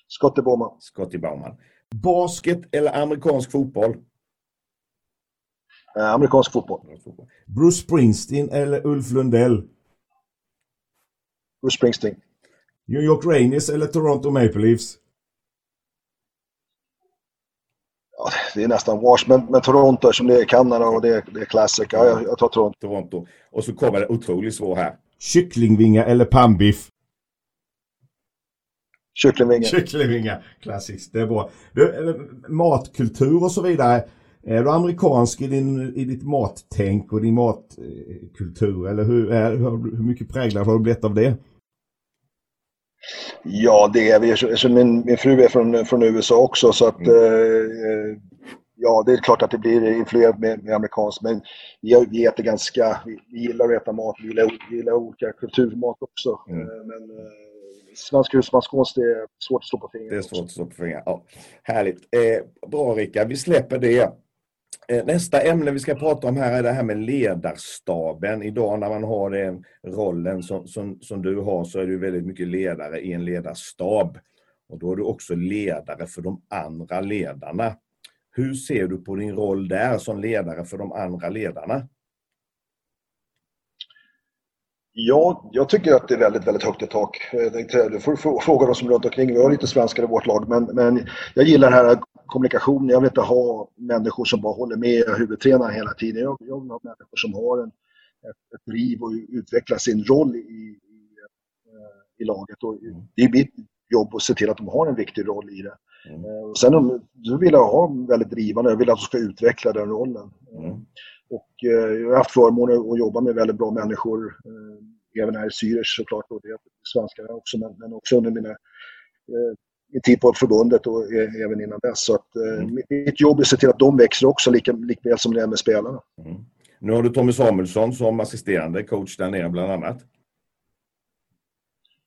Scotty Bauman. Scotty Bauman. Basket eller amerikansk fotboll? Eh, amerikansk fotboll. Bruce Springsteen eller Ulf Lundell? Bruce Springsteen. New York Rangers eller Toronto Maple Leafs? Det är nästan wash, men, men Toronto som det är Kanada och det är, det är classic. Ja, jag, jag tar Toronto. Toronto. Och så kommer det otroligt svår här. Kycklingvinga eller pannbiff? Kycklingvinga. Kycklingvinga. Klassiskt, det är bra. Du, eh, matkultur och så vidare. Är du amerikansk i, din, i ditt mattänk och din matkultur? Eller hur, är, hur mycket präglad har du blivit av det? Ja, det är vi. Min, min fru är från, från USA också så att mm. eh, ja, det är klart att det blir influerat med, med amerikanskt men vi, vi äter ganska, vi, vi gillar att äta mat, vi gillar, vi gillar olika kulturmat också. Mm. Eh, men eh, svensk husmanskost är svårt att slå på fingrarna. Det är svårt att slå på fingrarna, ja. Härligt. Eh, bra Rickard, vi släpper det. Eh, nästa ämne vi ska prata om här är det här med ledarstaben. Idag när man har den rollen som, som, som du har så är du väldigt mycket ledare i en ledarstab. Och då är du också ledare för de andra ledarna. Hur ser du på din roll där som ledare för de andra ledarna? Ja, jag tycker att det är väldigt, väldigt högt i tak. Eh, du får fråga de som är runt omkring. Vi har lite svenskar i vårt lag, men, men jag gillar det här kommunikationen. Jag vill inte ha människor som bara håller med huvudtränaren hela tiden. Jag, jag vill ha människor som har en, ett, ett driv och utvecklar sin roll i, i, i laget. Och det är mitt jobb att se till att de har en viktig roll i det. Mm. Eh, sen så vill jag ha väldigt drivande, jag vill att de ska utveckla den rollen. Mm. Och eh, jag har haft förmånen att jobba med väldigt bra människor, eh, även här i Zürich såklart, och det är svenskar också, men, men också under mina min tid på förbundet och även innan dess. Så att, mm. Mitt jobb är att se till att de växer också lika, lika som det är med spelarna. Mm. Nu har du Tommy Samuelsson som assisterande coach där nere bland annat.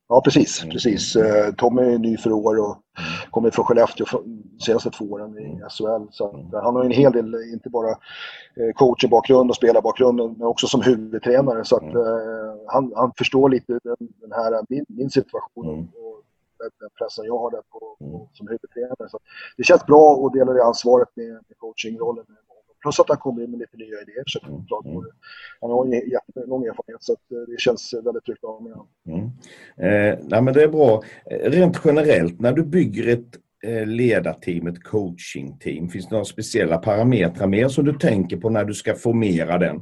Ja, precis. Mm. precis. Eh, Tommy är ny för år och mm. kommer från Skellefteå de senaste två åren i mm. SHL. Så han har en hel del, inte bara eh, coachbakgrund och spelarbakgrund, men också som huvudtränare. Så att, eh, han, han förstår lite den, här, min, min situation den pressen jag har där på, på, som huvudtränare. Så det känns bra att dela det ansvaret med, med coachingrollen Plus att han kommer in med lite nya idéer. Så mm. mm. Han har en jättelång erfarenhet så eh, det känns väldigt tryggt att ha med mm. eh, nej, men Det är bra. Eh, rent generellt, när du bygger ett eh, ledarteam, ett coachingteam, finns det några speciella parametrar mer som du tänker på när du ska formera den?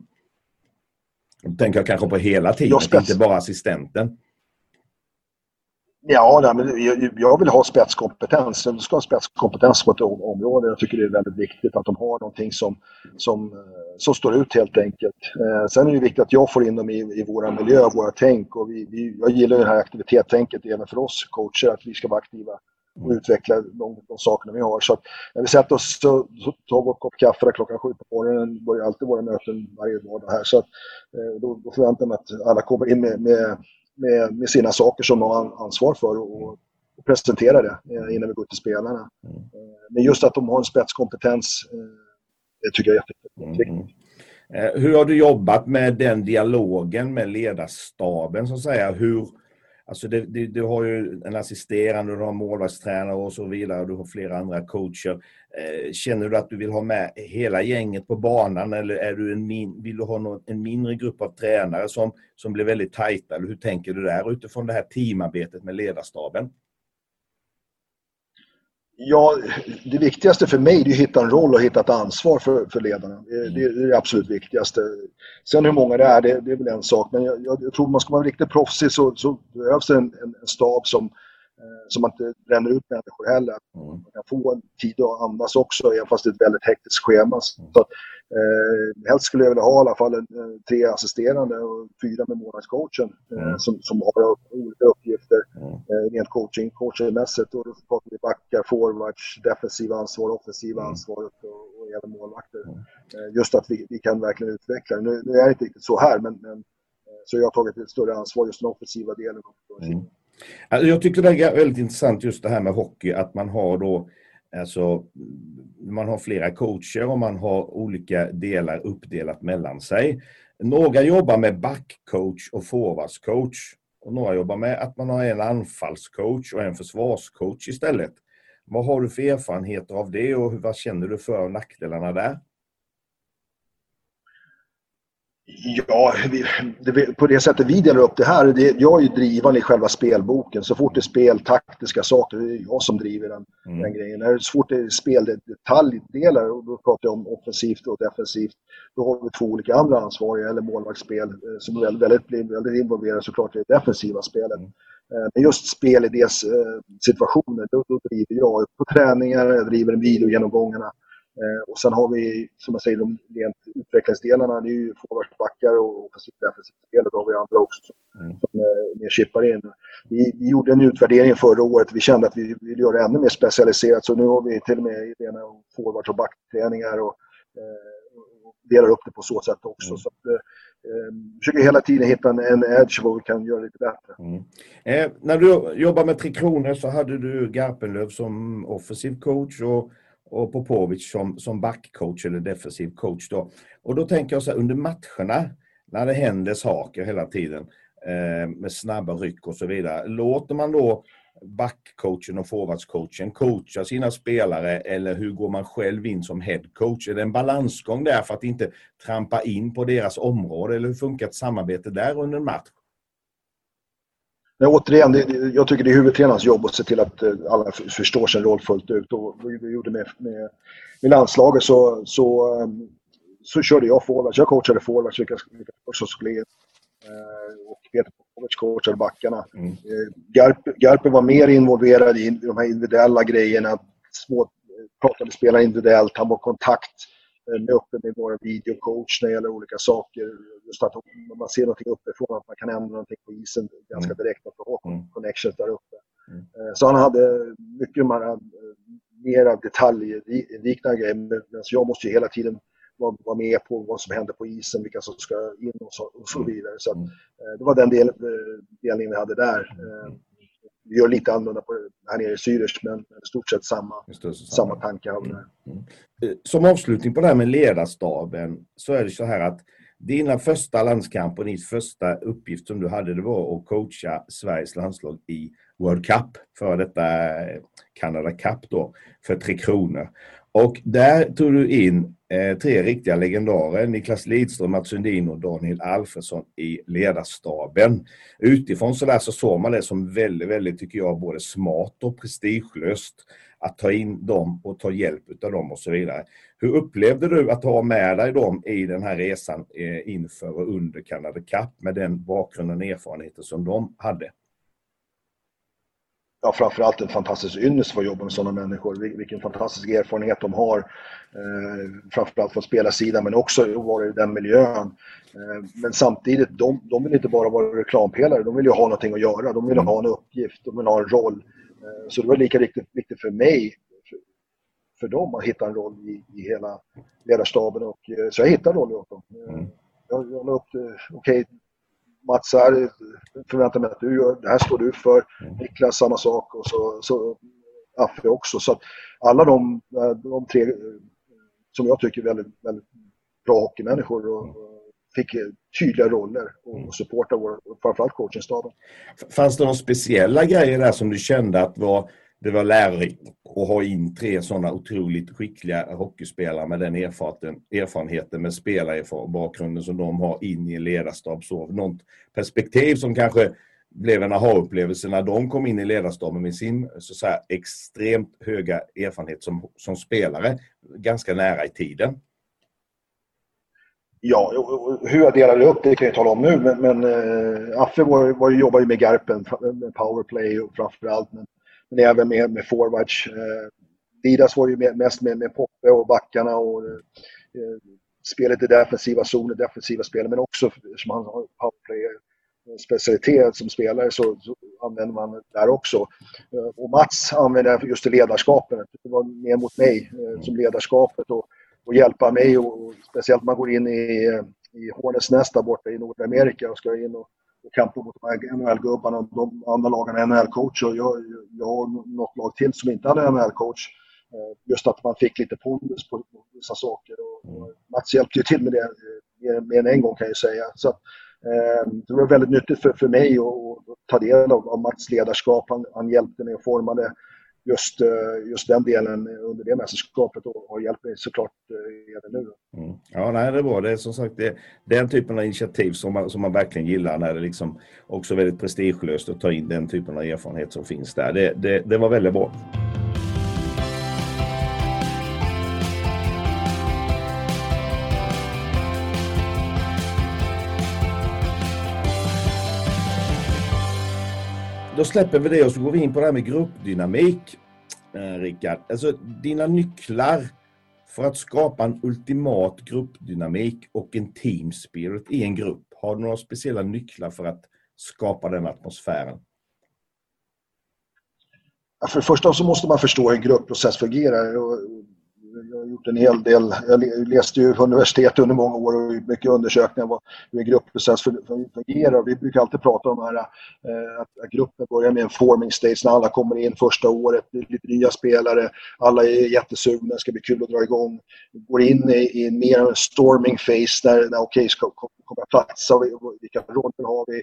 Då tänker jag kanske på hela teamet, inte bara assistenten. Ja, nej, men jag vill ha spetskompetens. Du ska ha spetskompetens på ett område. Jag tycker det är väldigt viktigt att de har någonting som, som, eh, som står ut helt enkelt. Eh, sen är det viktigt att jag får in dem i, i våra miljö, våra tänk. Och vi, vi, jag gillar det här aktivitetstänket även för oss coacher, att vi ska vara aktiva och utveckla de, de sakerna vi har. Så att när vi sätter oss så, så tar vi en kopp kaffe där klockan sju på morgonen. börjar alltid våra möten varje dag här. Så att, eh, då, då förväntar jag mig att alla kommer in med, med, med, med sina saker som de har ansvar för och, och presenterar det eh, innan vi går till spelarna. Mm. Eh, men just att de har en spetskompetens, det tycker jag är jätteviktigt. Mm. Hur har du jobbat med den dialogen med ledarstaben så att säga? Hur, Alltså det, det, du har ju en assisterande, du har målvaktstränare och så vidare. och Du har flera andra coacher. Eh, känner du att du vill ha med hela gänget på banan eller är du en min, vill du ha någon, en mindre grupp av tränare som, som blir väldigt tajta? Eller hur tänker du där utifrån det här teamarbetet med ledarstaben? Ja, det viktigaste för mig är att hitta en roll och hitta ett ansvar för, för ledarna. Det, är det absolut viktigaste. Sen hur många det är, det, det är väl en sak. Men jag, jag, tror man ska vara riktigt proffsig så, så behövs det en, en, en stab som, eh, som man inte bränner ut människor heller. Mm. Man kan få en tid att andas också, även fast det är ett väldigt hektiskt schema. Så att, Eh, helst skulle jag vilja ha i alla fall en, tre assisterande och fyra med månadscoachen eh, mm. som, som har olika uppgifter mm. eh, rent coaching, coachingmässigt. Och då pratar vi backar, forwards, defensiva ansvar, offensiva mm. ansvar och, och även målvakter. Mm. Eh, just att vi, vi kan verkligen utveckla nu, nu är det inte riktigt så här, men, men eh, så jag har tagit ett större ansvar just den offensiva delen. Mm. Alltså jag tycker det är väldigt intressant just det här med hockey, att man har då Alltså, man har flera coacher och man har olika delar uppdelat mellan sig. Några jobbar med backcoach och forwardscoach. Och några jobbar med att man har en anfallscoach och en försvarscoach istället. Vad har du för erfarenheter av det och vad känner du för nackdelarna där? Ja, vi, det, på det sättet vi delar upp det här, det, jag är ju drivande i själva spelboken. Så fort det är spel, taktiska saker, det är jag som driver den, mm. den grejen. Så fort det är speldetaljdelar, och då pratar jag om offensivt och defensivt, då har vi två olika andra ansvariga, eller målvaktsspel, eh, som väldigt, väldigt, blir väldigt involverade såklart i det defensiva spelet. Mm. Eh, men just spelidés-situationer, eh, då, då driver jag på träningar, jag driver videogenomgångarna. Eh, och sen har vi, som jag säger, de rent utvecklingsdelarna. Det är ju forwardsbackar och offensivt defensivt spel. Och då har vi andra också som, mm. som eh, mer chippar in. Vi, vi, gjorde en utvärdering förra året. Vi kände att vi vill göra det ännu mer specialiserat. Så nu har vi till och med rena forwards och backträningar och, eh, och delar upp det på så sätt också. Mm. Så att, eh, vi försöker hela tiden hitta en, en edge vad vi kan göra lite bättre. Mm. Eh, när du jobbar med Tre Kronor så hade du Garpenlöv som offensiv coach och och Popovic som, som backcoach eller defensiv coach. Då. Och då tänker jag så här, under matcherna, när det händer saker hela tiden eh, med snabba ryck och så vidare. Låter man då backcoachen och forwardscoachen coacha sina spelare eller hur går man själv in som headcoach? Är det en balansgång där för att inte trampa in på deras område eller hur funkar ett samarbete där under en match? Men återigen, det, jag tycker det är huvudtränarens jobb att se till att eh, alla förstår sin roll fullt ut. Och vi gjorde med, med, med landslaget så, så, ehm, så körde jag forwards. Jag coachade forwards, vilka, vilka som skulle in. Eh, och Peter Popovic coachade backarna. Mm. Eh, Garpe, Garpe var mer involverad i de här individuella grejerna. Små, pratade spelare individuellt, han var kontakt med uppe med vår videocoach när det gäller olika saker. Just att om man ser någonting uppifrån, att man kan ändra någonting på isen ganska mm. direkt, att ha mm. connections där uppe. Mm. Eh, så han hade mycket mer, mera detaljliknande grejer, medan jag måste ju hela tiden vara, med på vad som händer på isen, vilka som ska in och så, och så vidare. Så att, eh, det var den del, eh, delningen vi hade där vi gör lite annorlunda på, här nere i Zürich, men i stort sett samma, samma. samma tankar. Mm. Mm. Eh, som avslutning på det här med ledarstaben så är det så här att dina första landskamper, din första uppgift som du hade, det var att coacha Sveriges landslag i World Cup, för detta eh, Canada Cup då, för Tre Kronor. Och där tog du in eh, tre riktiga legendarer, Niklas Lidström, Mats Sundin och Daniel Alfredsson i ledarstaben. Utifrån så där så såg man det som väldigt, väldigt, tycker jag, både smart och prestigelöst att ta in dem och ta hjälp av dem och så vidare. Hur upplevde du att ha med dig dem i den här resan eh, inför och under Canada Cup med den bakgrunden och erfarenheten som de hade? Ja, framförallt en fantastisk ynnest för att jobba med sådana människor. Vilken fantastisk erfarenhet de har. Eh, framförallt från spelarsidan men också vara i den miljön. Eh, men samtidigt, de, de vill inte bara vara reklampelare. De vill ju ha någonting att göra. De vill ha en uppgift, de vill ha en roll. Så det var lika viktigt, viktigt för mig, för, för dem, att hitta en roll i, i hela ledarstaben. Och, så jag hittade en roll åt dem. Mm. Jag, jag la upp, okej, okay, Mats, här förväntar mig att du gör, det här står du för. Mm. Niklas samma sak och så, så Affe också. Så alla de, de tre som jag tycker är väldigt, väldigt bra hockeymänniskor och, fick tydliga roller och mm. supporta vår, framförallt coachingstaben. Fanns det några speciella grejer där som du kände att var, det var lärorikt att ha in tre sådana otroligt skickliga hockeyspelare med den erfarenheten med spelarbakgrunden som de har in i en ledarstab? Så något perspektiv som kanske blev en aha-upplevelse när de kom in i ledarstaben med sin så så här, extremt höga erfarenhet som, som spelare ganska nära i tiden? Ja, hur jag delade upp det kan jag tala om nu, men, men äh, Affe var, var, jobbade ju med Garpen, med powerplay och framförallt, men, men även med, med forwards. Eh, Didas var ju med, mest med, med Poppe och backarna och eh, eh, spelet i defensiva zoner, defensiva spel, men också som han har powerplay eh, specialitet som spelare så, så, använder man det där också. Eh, och Mats använder just det ledarskapet. Det var mer mot mig som ledarskapet och och hjälpa mig och, och speciellt när man går in i, i Hornets nästa borta i Nordamerika och ska in och, och kampa mot NHL-gubbarna och de andra lagen är NHL-coach och jag, jag har något lag till som inte hade NHL-coach. Eh, just att man fick lite pondus på, vissa saker och, och Mats hjälpte ju till med det eh, mer, än en gång kan jag säga. Så att, eh, det var väldigt nyttigt för, för mig att, att ta del av, av Mats ledarskap. Han, han hjälpte mig och formade just, eh, just den delen under det mästerskapet och har hjälpt mig såklart eh, även nu. Mm. Ja, nej, det är bra. Det är som sagt det, den typen av initiativ som man, som man verkligen gillar när det liksom också är väldigt prestigelöst att ta in den typen av erfarenhet som finns där. Det, det, det var väldigt bra. Då släpper vi det och så går vi in på det här med gruppdynamik. Eh, Rickard, alltså dina nycklar för att skapa en ultimat gruppdynamik och en team spirit i en grupp. Har du några speciella nycklar för att skapa den atmosfären? För det första så måste man förstå hur en gruppprocess fungerar jag har gjort en hel del. Jag läste ju på universitet under många år och mycket undersökningar om hur en gruppprocess fungerar. Vi brukar alltid prata om här, eh, att gruppen börjar med en forming stage när alla kommer in första året. Det är lite nya spelare, alla är jättesugna, det ska bli kul att dra igång. Vi går in i, i mer en storming phase när, när okej, okay, ska komma platsa, vilka roller har vi?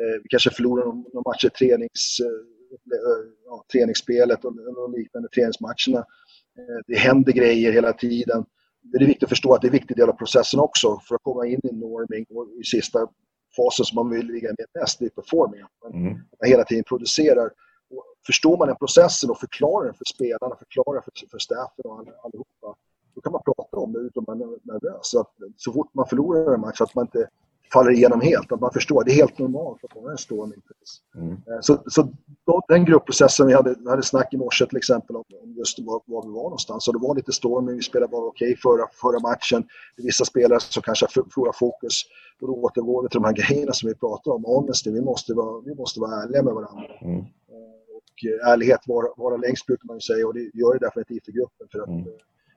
Eh, vi kanske förlorar några matcher tränings, eh, ja, träningsspelet och, och liknande träningsmatcherna. Eh, det händer grejer hela tiden. Det är viktigt att förstå att det är en viktig del av processen också för att komma in i norming och i sista fasen som man vill ligga med mest, det är performing. Mm. Man hela tiden producerar. Och förstår man den processen och förklarar den för spelarna, förklarar för, för staffen och allihopa, då kan man prata om det utan att man är nervös. Så, att, så fort man förlorar en match, att man inte faller igenom helt. Att man förstår att det är helt normalt att vara en stående mm. Eh, så, så då, den gruppprocessen, vi hade, vi hade snack i morse till exempel om, just var, var, vi var någonstans. Så det var lite storming, vi spelade bara okej okay förra, förra matchen. Vissa spelare som kanske förlorar fokus. Och då återgår vi till de här grejerna som vi pratade om. Honesty, vi måste vara, vi måste vara ärliga med varandra. Mm. Eh, och eh, ärlighet vara, vara längst brukar man ju säga och det gör det definitivt i gruppen. För att, mm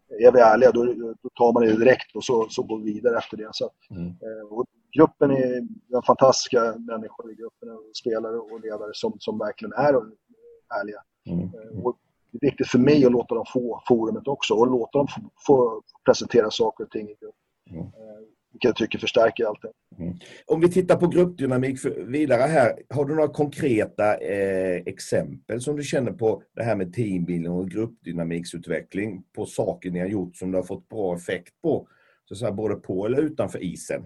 är vi ärliga då, då, tar man det direkt och så, så går vi vidare efter det. Så, mm. och gruppen är de fantastiska människor i gruppen, spelare och ledare som, som verkligen är ärliga. Mm. Eh, och det är viktigt för mig att låta dem få forumet också och låta dem få, få presentera saker och ting i grupp. Mm. Eh, vilket jag tycker förstärker allting. Mm. Om vi tittar på gruppdynamik vidare här, har du några konkreta eh, exempel som du känner på det här med teambuilding och gruppdynamiksutveckling på saker ni har gjort som du har fått bra effekt på, så att säga, både på eller utanför isen?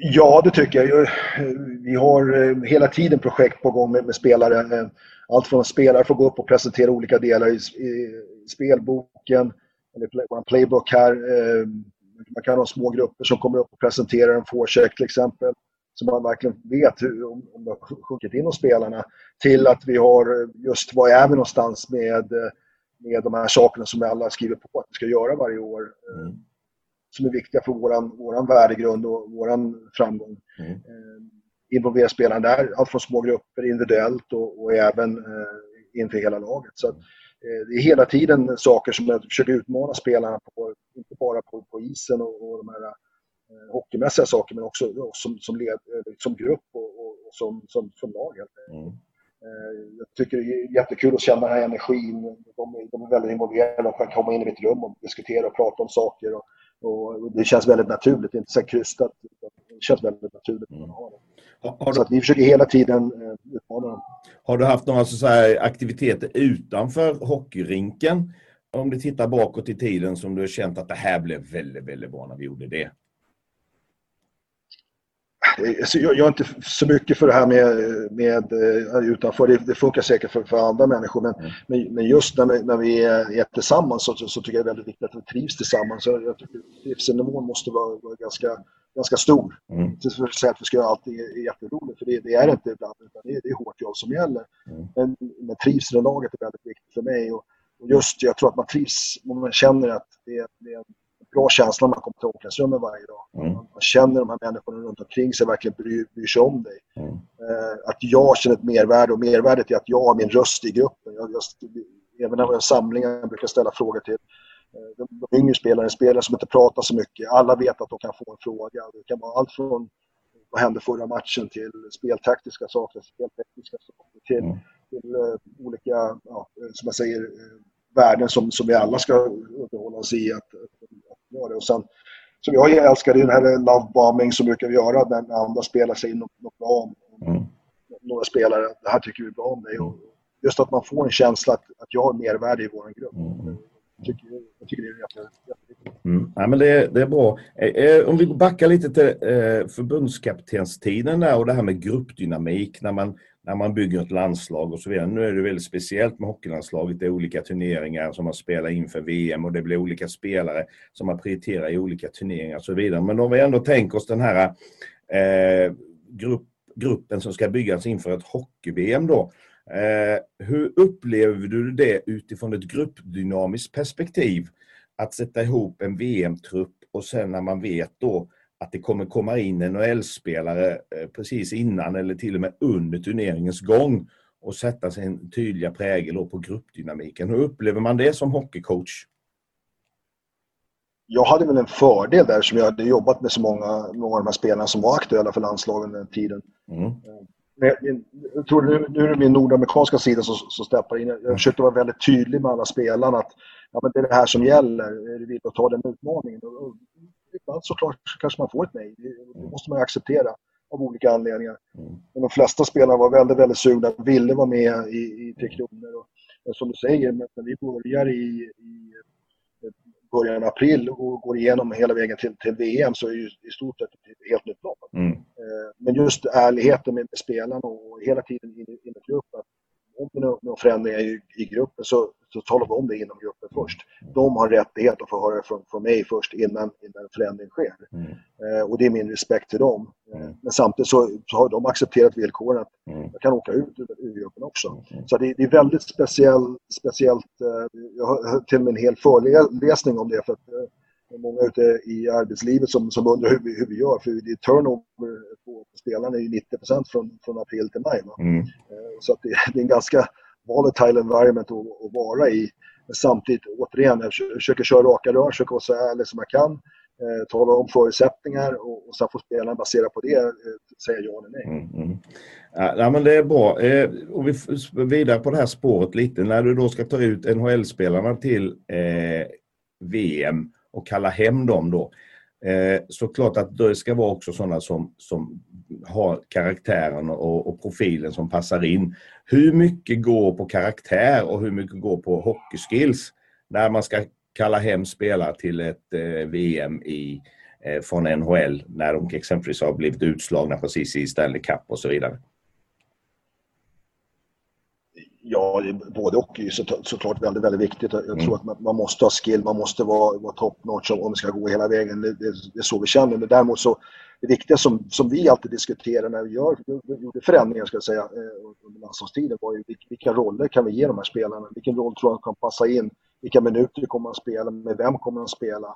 Ja, det tycker jag. Vi har eh, hela tiden projekt på gång med, med spelare. Eh, allt från att spelare får gå upp och presentera olika delar i, i spelboken, eller vår playbook här. Eh, man kan ha små grupper som kommer upp och presenterar en forecheck till exempel. Så man verkligen vet hur, om, om det har sjunkit in hos spelarna. Till att vi har just, var är vi någonstans med, med de här sakerna som vi alla skriver på att vi ska göra varje år. Mm som är viktiga för våran, våran värdegrund och våran framgång. Mm. Eh, involvera spelarna där, allt från små grupper individuellt och, och även eh, inför hela laget. Så att, eh, det är hela tiden saker som jag försöker utmana spelarna på, inte bara på, på isen och, och de här eh, hockeymässiga saker men också som, som, led, eh, som grupp och, och, och som, som, som lag. Mm. Eh, jag tycker det är jättekul att känna den här energin. De, de är väldigt involverade, de kan komma in i mitt rum och diskutera och prata om saker. Och, och det känns väldigt naturligt, inte så krystat. Det känns väldigt naturligt. Mm. Har har så att vi försöker hela tiden eh, utmana dem. Har du haft några så aktiviteter utanför hockeyrinken? Om du tittar bakåt i tiden som du har känt att det här blev väldigt, väldigt bra när vi gjorde det? Alltså, jag, jag är inte så mycket för det här med, med uh, utanför. Det, det, funkar säkert för, för andra människor. Men, mm. men, men, just när vi, när vi är tillsammans så, så, tycker jag det är väldigt viktigt att vi trivs tillsammans. Så jag tycker trivselnivån måste vara, vara ganska, ganska stor. Mm. Inte för att säga att vi ska göra allting jätteroligt, för det, det är det inte ibland. Utan det, är, det är hårt jobb som gäller. Mm. Men, men trivseln i laget är väldigt viktigt för mig. Och, och just, jag tror att man trivs, man känner att det, det är en bra känsla när man kommer till omklädningsrummet varje dag. Mm. Man, känner de här människorna runt omkring sig verkligen bryr, bryr sig om dig. Mm. Eh, att jag känner ett mervärde och mervärdet är att jag har min röst i gruppen. Jag, jag, även när vi har samlingar brukar jag ställa frågor till eh, de, de yngre spelarna, spelare som inte pratar så mycket. Alla vet att de kan få en fråga. Det kan vara allt från vad hände förra matchen till speltaktiska saker, speltekniska saker till, mm. till uh, olika, ja, som jag säger, värden som, som vi alla ska underhålla oss i. Att, göra det. Och sen, som jag älskar den här love bombing som brukar vi göra när andra spelar sig in något bra om mm. några spelare. Det här tycker vi bra om dig. Och just att man får en känsla att, att jag har mervärde i vår grupp. Mm. Jag, tycker, jag tycker det är jätte, jätteviktigt. Mm. Ja, men det, det är bra. Eh, eh, om vi backar lite till eh, förbundskaptenstiden där och det här med gruppdynamik när man när man bygger ett landslag och så vidare. Nu är det väldigt speciellt med hockeylandslaget. Det är olika turneringar som man spelar inför VM och det blir olika spelare som man prioriterar i olika turneringar och så vidare. Men om vi ändå tänker oss den här eh, grupp, gruppen som ska byggas inför ett hockey-VM då. Eh, hur upplever du det utifrån ett gruppdynamiskt perspektiv? Att sätta ihop en VM-trupp och sen när man vet då att det kommer komma in NHL-spelare eh, precis innan eller till och med under turneringens gång och sätta sin tydliga prägel på gruppdynamiken. Hur upplever man det som hockeycoach? Jag hade väl en fördel där som jag hade jobbat med så många, många av de här spelarna som var aktuella för landslagen den tiden. Mm. Men jag, tror nu, nu är det min nordamerikanska sida som, som steppar in. Jag, jag försökte vara väldigt tydlig med alla spelarna att ja, men det är det här som gäller. Är du villig att ta den utmaningen? Och, ibland såklart kanske man får ett nej. Det, det måste man acceptera av olika anledningar. Mm. Men de flesta spelarna var väldigt, väldigt sugna, ville vara med i, i Tre Kronor. Och, som du säger, när vi börjar i, i början av april och går igenom hela vägen till, till VM så är det i stort sett ett helt nytt lag. Mm. Eh, men just ärligheten med, spelarna och hela tiden in, in i gruppen. Om det är några förändringar i, i gruppen så så talar vi om det inom gruppen först. De har rättighet att få höra från, från mig först innan, innan förändring sker. Mm. Eh, och det är min respekt till dem. Mm. Men samtidigt så, så, har de accepterat villkoren att mm. jag kan åka ut ur, gruppen också. Mm. Så det, det, är väldigt speciell, speciellt. Eh, jag har till och med en hel föreläsning om det. för att eh, det många ute i arbetslivet som, som undrar hur vi, hur vi gör. För det är turnover på spelarna är ju 90 från, från april till maj. Mm. Så att det, det är en ganska volatile environment att, att vara i. Men samtidigt, återigen, jag försöker köra raka rör, försöker vara så ärlig som jag kan. Eh, tala om förutsättningar och, och sen får spelarna basera på det eh, säga ja eller nej. Mm, mm. Ja, men det är bra. Eh, och vi vidare på det här spåret lite. När du då ska ta ut NHL-spelarna till eh, VM och kalla hem dem då. Eh, så klart att det ska vara också sådana som, som har karaktären och, och, profilen som passar in. Hur mycket går på karaktär och hur mycket går på hockeyskills när man ska kalla hem spelare till ett eh, VM i, eh, från NHL när de exempelvis har blivit utslagna precis i Stanley Cup och så vidare? Ja, både och är så, såklart väldigt, väldigt viktigt. Jag mm. tror att man, man, måste ha skill, man måste vara, vara top notch om, om det ska gå hela vägen. Det, det, det är så vi känner. Men däremot så, det viktiga som, som vi alltid diskuterar när vi gör, gjorde förändringar ska jag säga, eh, under landslagstiden var ju vilka roller kan vi ge de här spelarna? Vilken roll tror jag kan passa in? Vilka minuter kommer att spela? Med vem kommer att spela?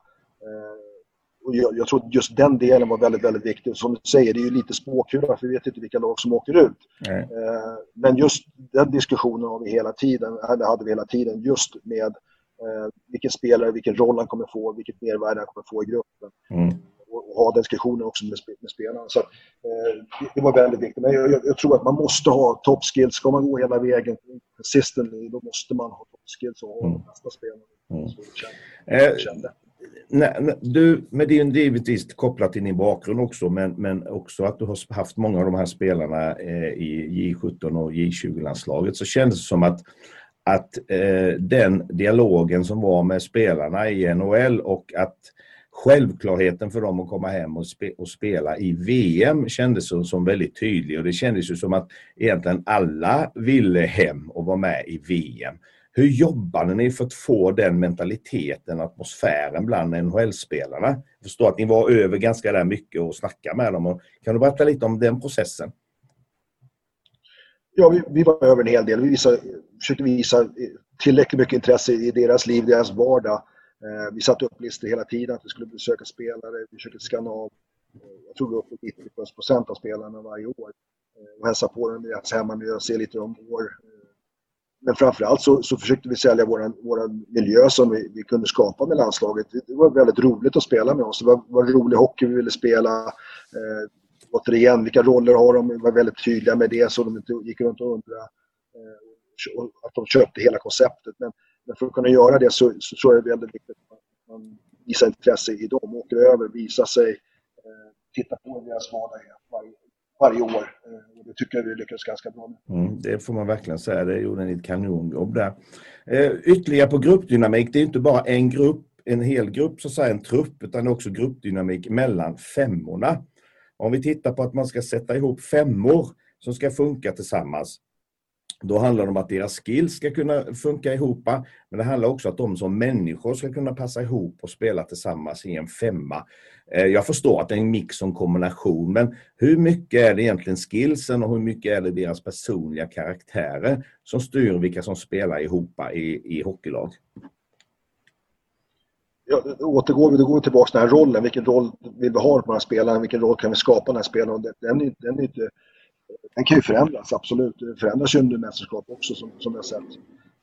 Eh, och jag, jag, tror att just den delen var väldigt, väldigt viktig. Och som du säger, det är ju lite spåkula för vi vet inte vilka lag som åker ut. Eh, men just den diskussionen har vi hela tiden, eller hade vi hela tiden, just med eh, vilken spelare, vilken roll han kommer få, vilket mervärde han kommer få i gruppen. Mm. Och, och, ha diskussioner också med, med spelarna. Så, eh, det, var väldigt viktigt. Men jag, jag, jag, tror att man måste ha top skills. Ska man gå hela vägen consistently, då måste man ha top skills och ha mm. nästa spelare. Mm. Så jag kände nej, du, med din givetvis kopplat till din bakgrund också, men, men också att du har haft många av de här spelarna eh, i J17 och J20-landslaget, så kändes det som att, att eh, den dialogen som var med spelarna i NHL och att självklarheten för dem att komma hem och, spe, och spela i VM kändes som, som, väldigt tydlig och det kändes ju som att egentligen alla ville hem och vara med i VM. Hur jobbade ni för att få den mentaliteten, atmosfären bland NHL-spelarna? Jag förstår att ni var över ganska där mycket och snackade med dem. Kan du berätta lite om den processen? Ja, vi, vi var över en hel del. Vi visade, försökte visa tillräckligt mycket intresse i deras liv, deras vardag. Eh, vi satte upp listor hela tiden att vi skulle besöka spelare. Vi försökte skanna av, eh, jag tror vi var uppe 90 procent av spelarna varje år. Eh, och hälsa på dem i deras hemmiljö, se lite hur de mår men framförallt så, så försökte vi sälja vår miljö som vi, vi, kunde skapa med landslaget. Det var väldigt roligt att spela med oss. Det var, var rolig hockey vi ville spela. Eh, återigen, vilka roller har de? Vi var väldigt tydliga med det så de inte gick runt och undrade. Eh, att de köpte hela konceptet. Men, men, för att kunna göra det så, så tror jag det är väldigt viktigt att man visar intresse i dem, åker över, visar sig, eh, tittar på hur deras vardag är varje, varje år. Eh, och det tycker jag vi lyckades ganska bra med. Mm, det får man verkligen säga. Det gjorde ni ett kanonjobb där. Eh, ytterligare på gruppdynamik. Det är inte bara en grupp, en hel grupp, så att säga, en trupp, utan också gruppdynamik mellan femmorna. Om vi tittar på att man ska sätta ihop femmor som ska funka tillsammans då handlar det om att deras skills ska kunna funka ihop, men det handlar också om att de som människor ska kunna passa ihop och spela tillsammans i en femma. Eh, jag förstår att det är en mix och en kombination, men hur mycket är det egentligen skillsen och hur mycket är det deras personliga karaktärer som styr vilka som spelar ihop i, i hockeylag? Ja, återgår vi, då går vi tillbaka till den här rollen. Vilken roll vill vi ha på den här spelaren? Vilken roll kan vi skapa den här spelaren? Den, den, den är inte den kan ju förändras, absolut. Det förändras ju under mästerskap också som, som jag sett.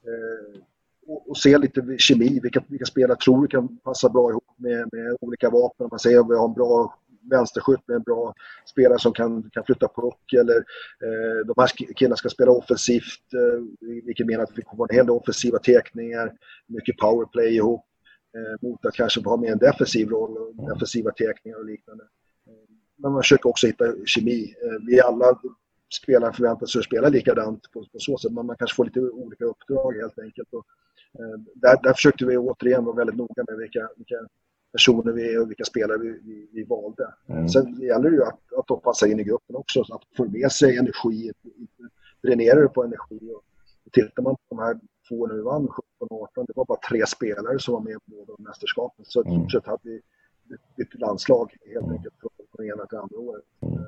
Eh, och, och, se lite kemi, vilka, vilka spelare tror vi kan passa bra ihop med, med olika vapen. Om Man säger att vi har en bra vänsterskytt med en bra spelare som kan, kan flytta puck eller eh, de här killarna ska spela offensivt, eh, vilket menar att vi kommer ha en hel del offensiva tekningar, mycket powerplay ihop eh, mot att kanske ha mer en defensiv roll, och defensiva tekningar och liknande. Men man försöker också hitta kemi. Eh, vi alla spelaren förväntar sig att spela likadant på, på så sätt. Men man kanske får lite olika uppdrag helt enkelt. Och, eh, där, där försökte vi återigen vara väldigt noga med vilka, vilka personer vi är och vilka spelare vi, vi, vi valde. Mm. Sen gäller det ju att, att de passar in i gruppen också, så att får med sig energi, dränerar det på energi. Och, och tittar man på de här två vi vann 17-18, det var bara tre spelare som var med på båda mästerskapen. Så mm. i stort sett hade vi ett landslag helt mm. enkelt från, från ena till andra året. Mm. Eh,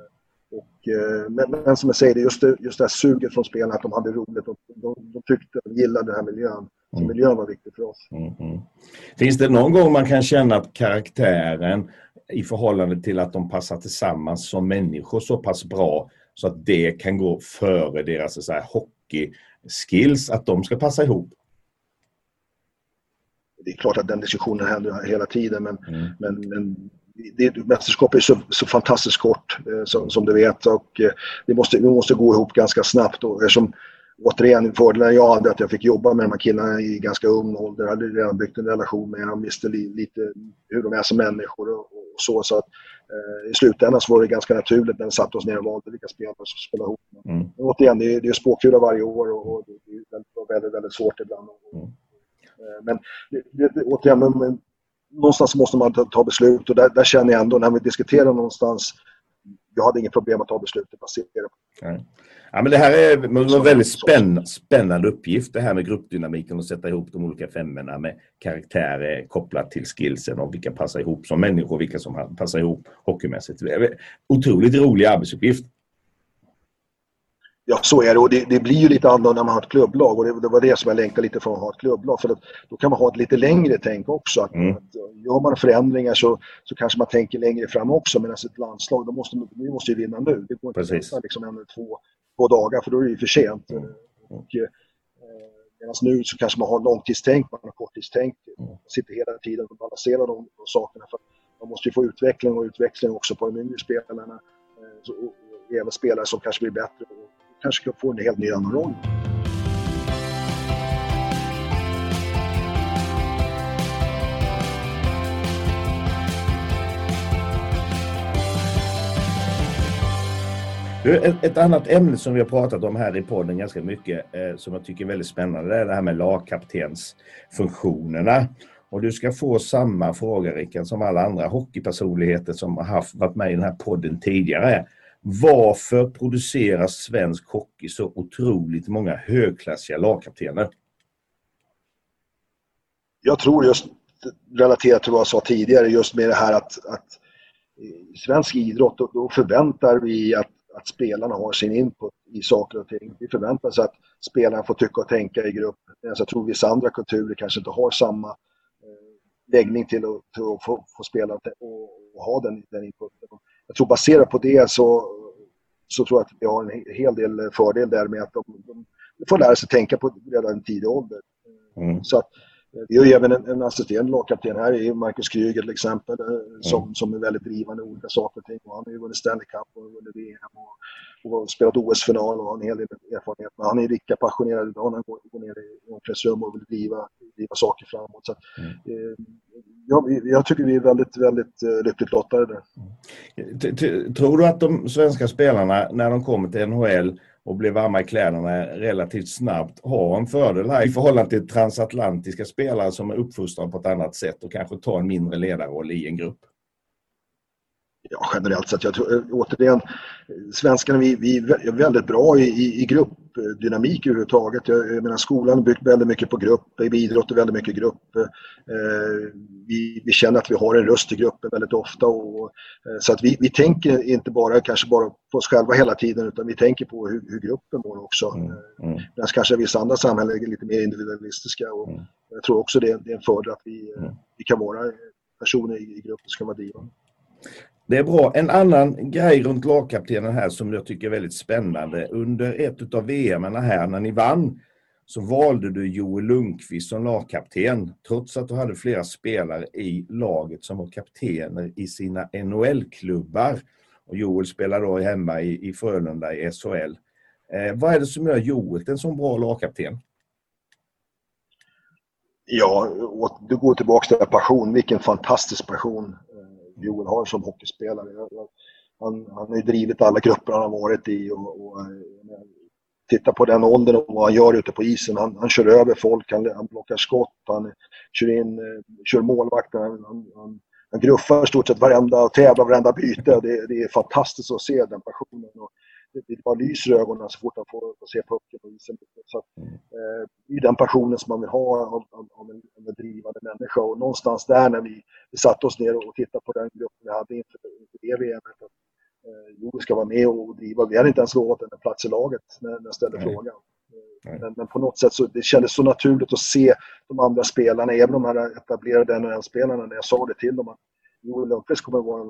och, eh, men, men, som jag säger, just det, just det här suget från spelarna, att de hade roligt. Och de, de tyckte, de gillade den här miljön. Så mm. miljön var viktig för oss. Mm, mm. Finns det någon gång man kan känna att karaktären i förhållande till att de passar tillsammans som människor så pass bra så att det kan gå före deras så här, hockeyskills, att de ska passa ihop? Det är klart att den diskussionen händer hela tiden men, mm. men, men det, mästerskapet är så, så fantastiskt kort eh, som, som, du vet och eh, vi, måste, vi måste gå ihop ganska snabbt och eftersom återigen fördelen jag hade att jag fick jobba med de här killarna i ganska ung ålder. Jag hade redan byggt en relation med dem, visste li, lite hur de är som människor och, och så. så att, eh, I slutändan så var det ganska naturligt när vi satte oss ner och valde vilka spelare som skulle spela ihop. Mm. Men återigen, det är, det är spåkula varje år och, och det är väldigt, väldigt, väldigt svårt ibland. Mm. Eh, men det, det, återigen, men, någonstans måste man ta, beslut. Och där, där, känner jag ändå när vi diskuterar någonstans jag hade inget problem att ta beslutet baserat på Ja, men det här är en väldigt spänn, spännande uppgift det här med gruppdynamiken och sätta ihop de olika femmorna med karaktärer kopplat till skillsen och vilka passar ihop som människor, vilka som passar ihop hockeymässigt. Otroligt rolig arbetsuppgift Ja, så är det. Och det, det, blir ju lite annorlunda när man har ett klubblag. Och det, det, var det som jag längtade lite från att ha ett klubblag. För att, då kan man ha ett lite längre tänk också. Att, mm. att, gör man förändringar så, så kanske man tänker längre fram också. Medan ett landslag, då måste, vi måste ju vinna nu. Det går inte Precis. att liksom en eller två, två dagar, för då är det ju för sent. Mm. Och, eh, Medan nu så kanske man har långtidstänk, man har korttidstänk. Man sitter hela tiden och balanserar de, de sakerna. För man måste ju få utveckling och utveckling också på de yngre spelarna. Eh, så, och, och även spelare som kanske blir bättre kanske ska få en helt ny annan roll. Ett annat ämne som vi har pratat om här i podden ganska mycket eh, som jag tycker är väldigt spännande det är det här med lagkaptensfunktionerna. Och du ska få samma fråga Rickard som alla andra hockeypersonligheter som har haft, varit med i den här podden tidigare. Varför producerar svensk hockey så otroligt många högklassiga lagkaptener? Jag tror just relaterat till vad jag sa tidigare, just med det här att, att i svensk idrott då, då förväntar vi att, att spelarna har sin input i saker och ting. Vi förväntar oss att spelarna får tycka och tänka i grupp. Medan jag tror vissa andra kulturer kanske inte har samma eh, läggning till att, till att få, få spela och, och, ha den, den inputen jag tror baserat på det så, så tror jag att vi har en hel del fördel där med att de, de får lära sig tänka på redan en tidig ålder. Mm. Så att, vi har ju även en, en assisterande lagkapten här, i Marcus Kryger till exempel, eh, som, mm. som är väldigt drivande i olika saker och ting. Och han har ju vunnit Stanley Cup och vunnit VM och, och spelat OS-final och har en hel del erfarenhet. Men han är lika passionerad idag när han går, går ner i omklädningsrum och vill driva, driva saker framåt. Så, mm. eh, jag, jag tycker vi är väldigt, väldigt uh, lyckligt lottade där. Tror du att de svenska spelarna, när de kommer till NHL och blir varma i kläderna relativt snabbt, har en fördel här i förhållande till transatlantiska spelare som är uppfostrade på ett annat sätt och kanske tar en mindre ledarroll i en grupp? ja, generellt sett. Jag tror, eh, återigen, svenskarna vi, vi är väldigt bra i, i, i gruppdynamik överhuvudtaget. Jag, jag menar, skolan har byggt väldigt mycket på grupp, vi idrottar väldigt mycket grupp. Eh, vi, vi, känner att vi har en röst i gruppen väldigt ofta. Och, eh, så att vi, vi tänker inte bara kanske bara på oss själva hela tiden utan vi tänker på hur, hur gruppen mår också. Mm. Mm. Medan kanske vissa andra samhällen är lite mer individualistiska. Och mm. Jag tror också det, det är en fördel att vi, mm. vi kan vara personer i, i gruppen som kan vara drivande. Det är bra. En annan grej runt lagkaptenen här som jag tycker är väldigt spännande. Under ett av VM här när ni vann så valde du Joel Lundqvist som lagkapten trots att du hade flera spelare i laget som var kaptener i sina NHL-klubbar. Och Joel spelar då hemma i, i Frölunda i SHL. Eh, vad är det som gör Joel till en så bra lagkapten? Ja, du går tillbaka till passion. Vilken fantastisk passion. Joel har som hockeyspelare. Han, han har ju drivit alla grupper han har varit i och, och eh, titta på den åldern och vad han gör ute på isen. Han, han kör över folk, han, han blockar skott, han kör in, eh, kör målvakten, han, han, han gruffar stort sett varenda, tävlar varenda byte. Det, det är fantastiskt att se den passionen. Och det bara lyser i ögonen så fort han får, får se pucken på isen. Så mm. eh, det är den passionen som man vill ha av, av, av en, en drivande människa. Och någonstans där när vi, vi satte oss ner och tittade på den gruppen vi hade inför, inför det VMet. Att, eh, jo, ska vara med och driva. Vi hade inte ens lovat en plats i laget när, när jag ställde Nej. frågan. Men, men, på något sätt så det kändes så naturligt att se de andra spelarna, även de här etablerade NHL-spelarna, när jag sa det till dem att Joel Lundqvist kommer att vara en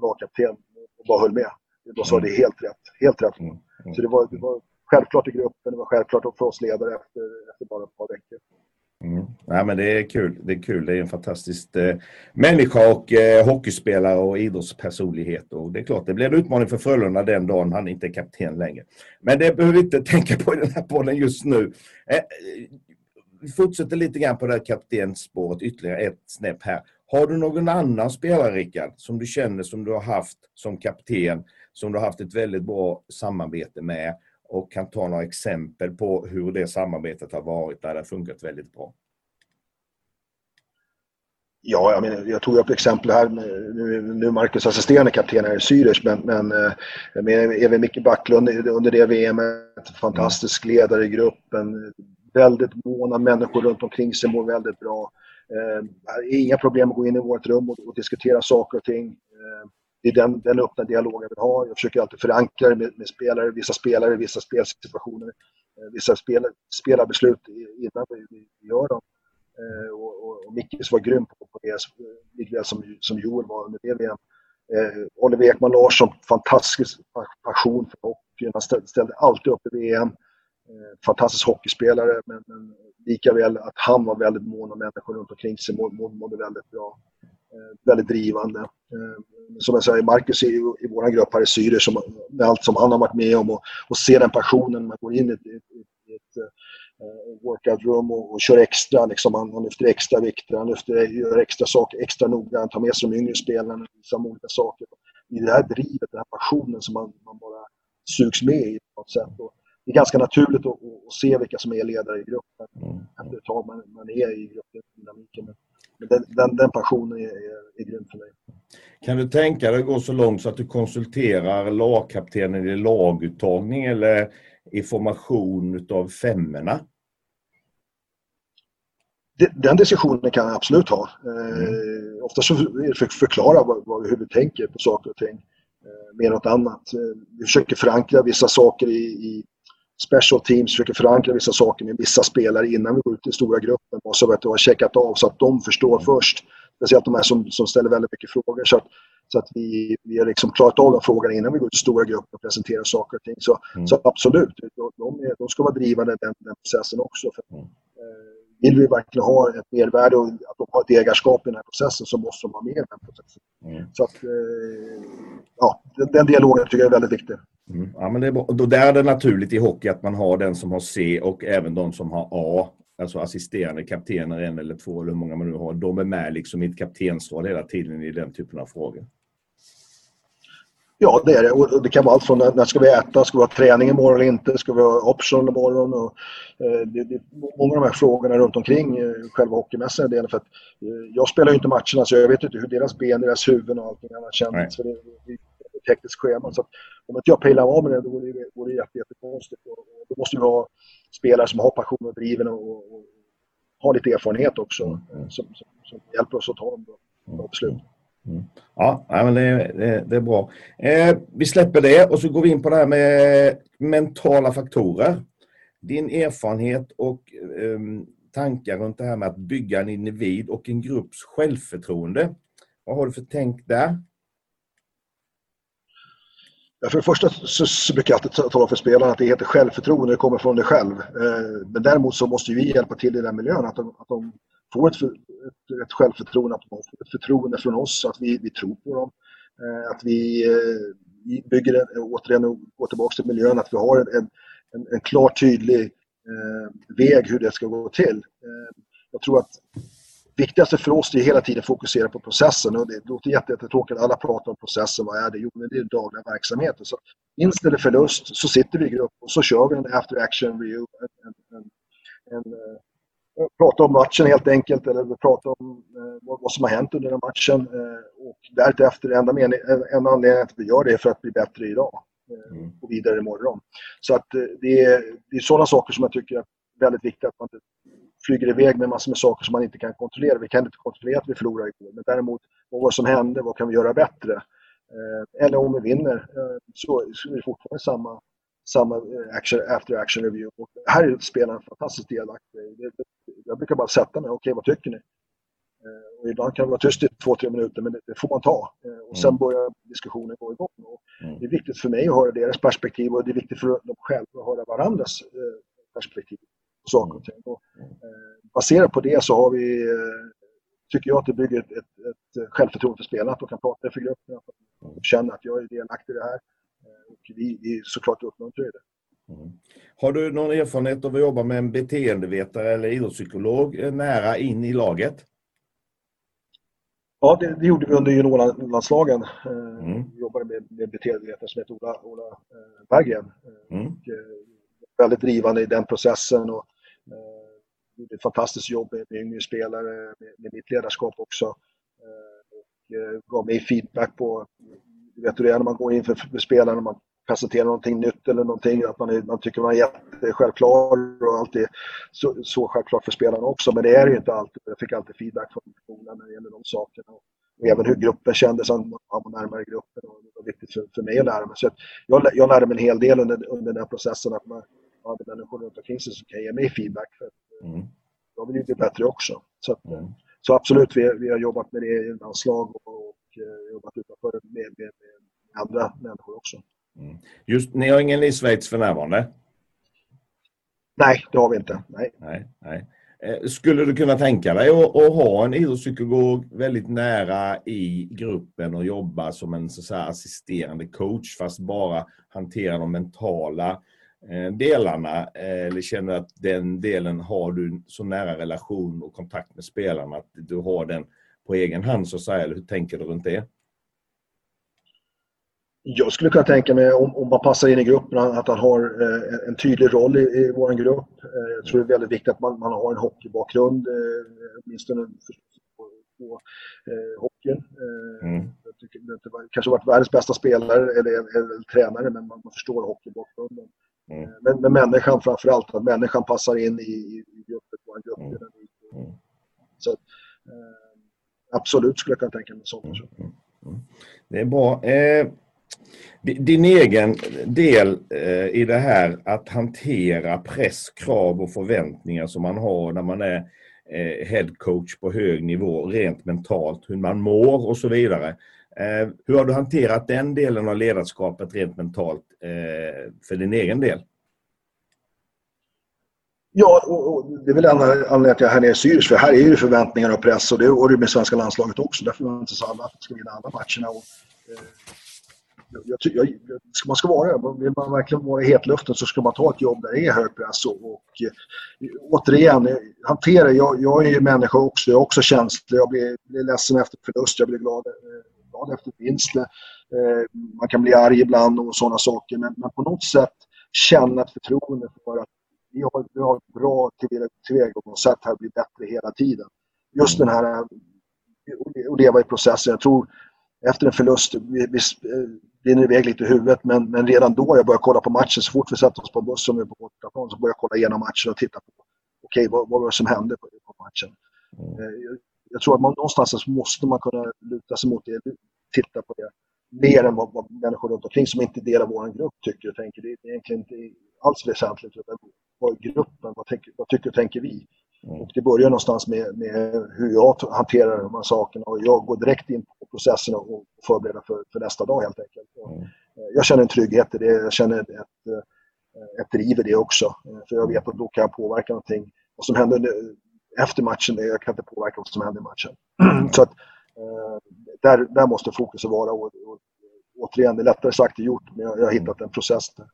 lagkapten och bara höll med. Då sa det helt rätt. Helt rätt. Mm. Mm. Så det var, det var självklart i gruppen, det var självklart för oss ledare efter, efter bara ett par veckor. Mm. Ja, men det är kul. Det är kul. Det är en fantastisk eh, människa och eh, hockeyspelare och idrottspersonlighet. Och det är klart, det blir en utmaning för Frölunda den dagen han inte är kapten längre. Men det behöver vi inte tänka på i den här podden just nu. Eh, vi fortsätter lite grann på det här kaptensspåret ytterligare ett snäpp här. Har du någon annan spelare, Rickard, som du känner som du har haft som kapten som du har haft ett väldigt bra samarbete med och kan ta några exempel på hur det samarbetet har varit där det har funkat väldigt bra. Ja, jag, menar, jag tog upp exempel här. Nu, nu Marcus assisterande kapten här i Zürich, men, men eh, med även Micke Backlund under det VMet, fantastisk ledare i gruppen. Väldigt måna människor runt omkring sig, mår väldigt bra. Eh, inga problem att gå in i vårt rum och, och diskutera saker och ting. Eh, det är den, den öppna dialogen jag vill ha. Jag försöker alltid förankra det med, med spelare, vissa spelare, vissa spelsituationer, eh, vissa spel, spelarbeslut innan vi, vi gör dem. Eh, och, och, och Mickis var grym på, på det, likväl som, som Joel var under det VM. Eh, Oliver Ekman Larsson, fantastisk passion för hockeyn. Han ställde, ställde alltid upp i VM. Eh, fantastisk hockeyspelare, men, men likaväl att han var väldigt mån om människor runt omkring sig, mådde, mådde väldigt bra. Eh, väldigt drivande. Eh, som jag säger, Marcus i, i vår grupp här i Syre, som, med allt som han har varit med om och, och se den passionen man går in i ett, i, ett uh, workout room och, och kör extra. Liksom, han, han lyfter extra vikter, han lyfter, gör extra saker extra noga, han tar med sig de yngre spelarna, visar olika saker. I det här drivet, den här passionen som man, man bara sugs med i på något sätt. Och det är ganska naturligt att, att, se vilka som är ledare i gruppen mm. efter ett tag man, man är i gruppdynamiken den, den, den passionen är, är, är grym för mig. Kan du tänka dig att gå så långt så att du konsulterar lagkaptenen i laguttagning eller i formation av femmorna? Den diskussionen kan jag absolut ha. Mm. Eh, ofta så förklara vad, vad, hur vi tänker på saker och ting. Eh, mer något annat. Eh, vi försöker förankra vissa saker i, i special teams försöker förankra vissa saker med vissa spelare innan vi går ut i stora gruppen och så att du har checkat av så att de förstår mm. först. Speciellt de här som, som ställer väldigt mycket frågor. Så att, så att vi, vi har liksom klarat av de frågorna innan vi går ut i stora grupper och presenterar saker och ting. Så, mm. så absolut, de, de, de, ska vara drivande den, den processen också. För, mm. eh, vill vi verkligen ha ett mervärde och att de har ett ägarskap i den här processen så måste de vara med i den processen. Mm. Så att, eh, ja, den, den dialogen tycker jag är väldigt viktig. Mm. Ja, men det är bra. Då där är det naturligt i hockey att man har den som har C och även de som har A. Alltså assisterande kaptener, en eller två eller hur många man nu har. De är med liksom i ett kaptensråd hela tiden i den typen av frågor. Ja, det är det. Och det kan vara allt från när ska vi äta, ska vi ha träning imorgon eller inte, ska vi ha option imorgon? Och, eh, det, det, många av de här frågorna runt omkring eh, själva hockeymässan delen för att eh, jag spelar ju inte matcherna så jag vet inte hur deras ben, deras huvuden och allting annat känns. För det, det, det är tekniskt schema. Så att, om inte jag pejlar av med det då vore det, vore det jätte, jättekonstigt. Och, och då måste vi ha spelare som har passion och driven och, och, och har lite erfarenhet också mm. som, som, som, hjälper oss att ta de bra beslut. Mm. Ja, men det, det, det är bra. Eh, vi släpper det och så går vi in på det här med mentala faktorer. Din erfarenhet och eh, tankar runt det här med att bygga en individ och en grupps självförtroende. Vad har du för tänk där? Ja, för det första så, så brukar jag alltid tala för spelarna att det heter självförtroende, det kommer från dig själv. Eh, men däremot så måste vi hjälpa till i den miljön, att de, att de får ett, ett, ett självförtroende, att de får ett förtroende från oss, att vi, vi tror på dem. Eh, att vi, eh, vi bygger, en, återigen, går tillbaka till miljön, att vi har en, en, en klar tydlig eh, väg hur det ska gå till. Eh, jag tror att viktigaste för oss är hela tiden fokusera på processen och det låter jättetråkigt alla pratar om processen, vad är det? Jo, men det är dagliga verksamheten. Så vinst eller förlust så sitter vi i grupp och så kör vi en after action review, en, en, en, en eh, prata om matchen helt enkelt eller prata om eh, vad som har hänt under den matchen. Eh, och därefter, enda, mening, enda anledningen att vi gör det är för att bli bättre idag eh, mm. och vidare imorgon. Så att det är, det är sådana saker som jag tycker är väldigt viktigt att man inte flyger iväg med massor med saker som man inte kan kontrollera. Vi kan inte kontrollera att vi förlorar igår, men däremot vad var det som hände? Vad kan vi göra bättre? Eller om vi vinner så är det fortfarande samma samma eh, action, after action review. Och här är spelaren fantastiskt delaktig. Jag brukar bara sätta mig, okej vad tycker ni? Eh, och ibland kan det vara tyst i två, tre minuter, men det får man ta. Eh, och sen mm. börjar diskussionen gå igång. Och mm. det är viktigt för mig att höra deras perspektiv och det är viktigt för dem själva att höra varandras perspektiv på saker och ting. Och, baserat på det så har vi, tycker jag att det bygger ett, ett, ett självförtroende för spelarna, att de kan prata för gruppen, att de känner att jag är delaktig i det här. Och vi, vi såklart uppmuntrar det. Mm. Har du någon erfarenhet av att jobba med en beteendevetare eller idrottspsykolog nära in i laget? Ja, det, det gjorde vi under juniorlandslagen. Eh, mm. Vi jobbade med, med beteendevetare som heter Ola, Ola eh, Berggren. Eh, mm. Och, väldigt drivande i den processen och eh, gjorde ett fantastiskt jobb med, med yngre spelare, med, med mitt ledarskap också. Eh, och eh, gav mig feedback på vet hur det är när man går in för spelarna, man presenterar någonting nytt eller någonting, att man, är, man tycker man är jättesjälvklar och allt är så, så självklart för spelarna också. Men det är det ju inte alltid. Jag fick alltid feedback från skolan när det gäller de sakerna. och även hur gruppen kändes, man var närmare gruppen och det var viktigt för, för mig att lära mig. Så jag, jag lärde mig en hel del under, under den här processen att man hade människor runt omkring sig som kan ge mig feedback. För mm. Jag vill ju bli bättre också. Så, att, mm. så absolut, vi, vi har jobbat med det i landslag och, och uh, jobbat utanför med, med, med andra människor också. Mm. Just, ni har ingen i Schweiz för närvarande? Nej, det har vi inte. Nej. nej, nej. Eh, skulle du kunna tänka dig att, att ha en idrottspsykolog väldigt nära i gruppen och jobba som en så assisterande coach fast bara hantera de mentala eh, delarna? Eh, eller känner du att den delen har du så nära relation och kontakt med spelarna att du har den på egen hand så att säga? Eller hur tänker du runt det? Jag skulle kunna tänka mig, om, om man passar in i gruppen, att han har eh, en tydlig roll i, i vår grupp. Eh, jag tror det är väldigt viktigt att man, man har en hockeybakgrund, eh, åtminstone på, på eh, hockeyn. Eh, mm. Jag tycker inte kanske varit världens bästa spelare eller, eller, eller tränare, men man, man förstår hockeybakgrunden. Mm. Eh, men, men människan framför allt, att människan passar in i, i, i gruppen, vår grupp. Mm. Mm. Så absolut skulle jag kunna tänka mig sånt. Mm, mm. Mm. Det är bra. Eh, din egen del eh, i det här att hantera press, krav och förväntningar som man har när man är eh, headcoach på hög nivå rent mentalt, hur man mår och så vidare. Eh, hur har du hanterat den delen av ledarskapet rent mentalt eh, för din egen del? Ja, och, och det är väl anledningen till att jag är här nere i Zürich, för här är ju förväntningar och press och det är det med svenska landslaget också. Därför förväntas alla att ska vinna alla matcherna. Och, eh, jag, jag, ska man ska vara, vill man verkligen vara i hetluften så ska man ta ett jobb där det är hög press. Och, och eh, återigen, eh, hantera, jag, jag är ju människa också, jag är också känslig. Jag blir, blir ledsen efter förlust, jag blir glad, eh, glad efter vinst. Eh, man kan bli arg ibland och sådana saker, men, men på något sätt känna ett förtroende för att vi har, vi har bra tillvägagångssätt här och blir bättre hela tiden. Just den här att leva i processen. Jag tror efter en förlust, vi, vi rinner iväg lite i huvudet men, men redan då jag började kolla på matchen, så fort vi sätter oss på bussen och på bortaplan så började jag kolla igenom matchen och titta på okej, okay, vad, vad var det som hände på, på matchen. Mm. Eh, jag, jag, tror att man, någonstans måste man kunna luta sig mot det, titta på det mer än vad, vad människor runt omkring som inte delar vår grupp tycker och tänker. Det är egentligen inte alls väsentligt. Vad gruppen, vad, tänker, vad tycker och tänker vi? Mm. Och det börjar någonstans med, med, hur jag hanterar de här sakerna och jag går direkt in på processen och förbereder för, för nästa dag helt enkelt. Mm. Jag känner en trygghet i det, jag känner ett, ett driv i det också. För jag vet att då kan jag påverka någonting. Vad som händer efter matchen, jag kan inte påverka vad som händer i matchen. Mm. Så att, där, där måste fokuset vara. Och, och, återigen, det är lättare sagt än gjort, men jag, jag har hittat en process där.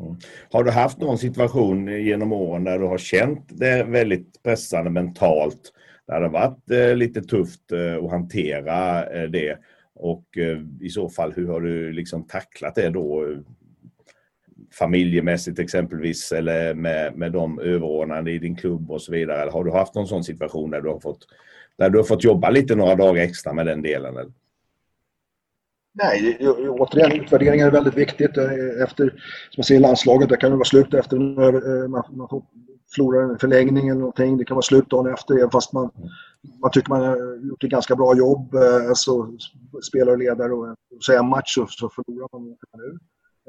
Mm. Har du haft någon situation genom åren där du har känt det väldigt pressande mentalt? Där det har varit eh, lite tufft eh, att hantera eh, det? Och i så fall, hur har du liksom tacklat det då? Familjemässigt exempelvis eller med, med de överordnade i din klubb och så vidare. Har du haft någon sån situation där du har fått, där du har fått jobba lite några dagar extra med den delen? Eller? Nej, återigen utvärderingar är väldigt viktigt. Efter, som jag säger, landslaget, där kan det vara slut efter eh, man, man förlorar en förlängning eller någonting. Det kan vara slut dagen efter, även fast man, man tycker man har gjort ett ganska bra jobb. Eh, alltså, spelare och ledare och, så en match så, så förlorar man inte nu.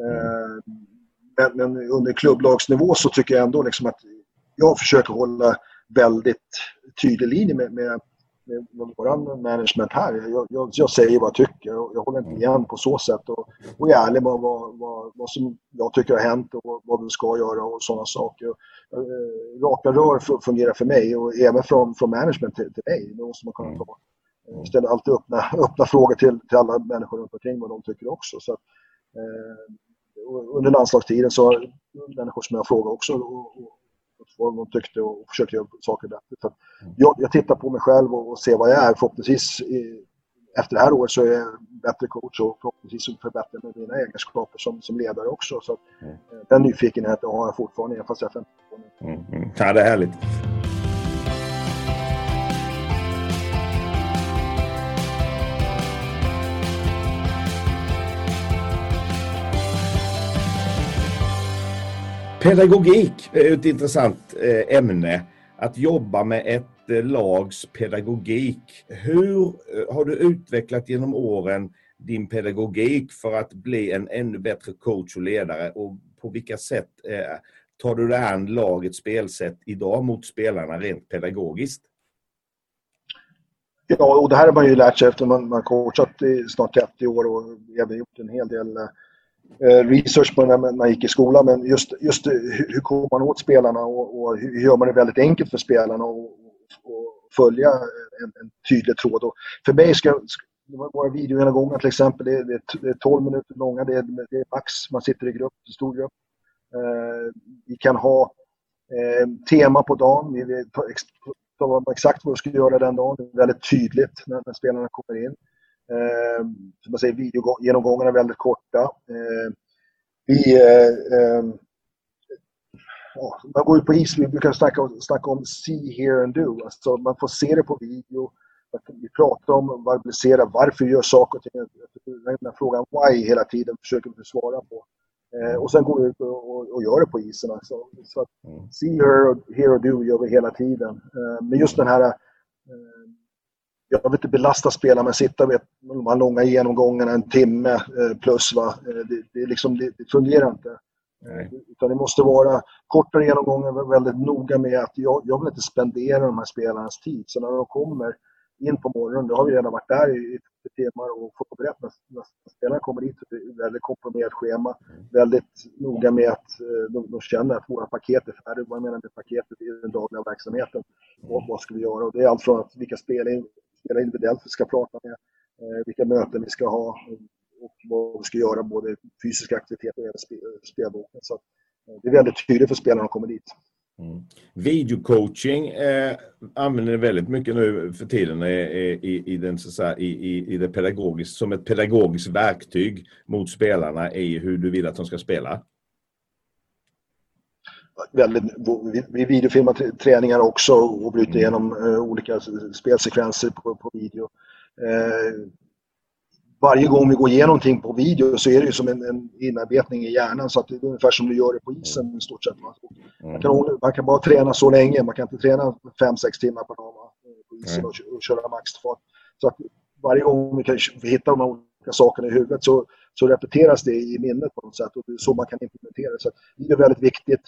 Eh, men, men, under klubblagsnivå så tycker jag ändå liksom att jag försöker hålla väldigt tydlig linje med, med med, vår management här. Jag, jag, jag, säger vad jag tycker och jag håller inte mm. igen på så sätt och, och är ärlig med vad, vad, vad som jag tycker har hänt och vad vi ska göra och sådana saker. Eh, raka rör fungerar för mig och även från, från management till, till mig. Det måste man kunna mm. ta. Eh, ställer alltid öppna, öppna frågor till, till alla människor runt omkring vad de tycker också. Så att, eh, under landslagstiden så har människor som jag frågar också och, och, vad de tyckte och försökte göra saker bättre. Så mm. jag, jag, tittar på mig själv och, och ser vad jag är. Förhoppningsvis efter det här året så är jag bättre coach och förhoppningsvis förbättrar med mina egenskaper som, som ledare också. Så att, mm. Eh, den nyfikenheten har jag fortfarande, även fast jag är 52 nu. Mm. Mm. Ja, det är härligt. Pedagogik är ett intressant eh, ämne. Att jobba med ett eh, lags pedagogik. Hur har du utvecklat genom åren din pedagogik för att bli en ännu bättre coach och ledare? Och på vilka sätt tar du dig an lagets spelsätt idag mot spelarna rent pedagogiskt? Ja, och det här har man ju lärt sig efter man man coachat i snart 30 år och även gjort en hel del eh, Eh, research på när man gick i skolan. Men just, just eh, hur, hur kommer man åt spelarna och, och, hur gör man det väldigt enkelt för spelarna att följa en, en, tydlig tråd. Och för mig ska, våra videogenomgångar till exempel, det är, det är 12 minuter långa, det är, det är max, man sitter i grupp, i stor grupp. Eh, vi kan ha eh, tema på dagen, vi vet exakt vad vi ska göra den dagen. Det är väldigt tydligt när, när spelarna kommer in. Eh, som jag säger, videogenomgångarna är väldigt korta. Eh, vi, eh, ja, man går ut på is, vi brukar snacka, snacka om see, hear and do. Alltså man får se det på video. Vi pratar om, verbalisera varför vi gör saker och ting. Den här frågan why hela tiden försöker vi svara på. Eh, och sen går vi ut och, och, och, gör det på isen. Alltså. Så att mm. see her, hear och do gör vi hela tiden. Men just den här... Jag vill inte belasta spelarna med att sitta med de här långa genomgångarna en timme eh, plus. Va? Eh, det, det, liksom, det, det fungerar inte. Nej. Utan det måste vara kortare genomgångar, väldigt noga med att jag, jag vill inte spendera de här spelarnas tid. Så när de kommer in på morgonen, då har vi redan varit där i timmar och förberett när, när spelarna kommer dit. Det är väldigt komprimerat schema. Mm. Väldigt noga med att eh, de, de känner att våra paket är färdiga. Vad jag menar med paketet i den dagliga verksamheten. Och vad ska vi göra? Och det är allt från att vilka spelare, spela individuellt vi ska prata med, eh, vilka möten vi ska ha och vad vi ska göra, både fysisk aktivitet och spelboken. Så eh, det är väldigt tydligt för spelarna att komma dit. Mm. Videocoaching eh, använder ni väldigt mycket nu för tiden i, i, i, den, så säga, i, i, det pedagogiskt, som ett pedagogiskt verktyg mot spelarna i hur du vill att de ska spela. Väldigt, vi videofilmar träningar också och bryter mm. igenom eh, olika spelsekvenser på, på video. Eh, varje gång vi går igenom någonting på video så är det ju som en, en inarbetning i hjärnan så att det är ungefär som du gör det på isen i stort sett. Man kan, man kan bara träna så länge, man kan inte träna 5-6 timmar per dag på isen och, och köra maxfart. Så att varje gång vi kan hitta de här olika sakerna i huvudet så, så repeteras det i minnet på något sätt och det är så man kan implementera det. Så det är väldigt viktigt.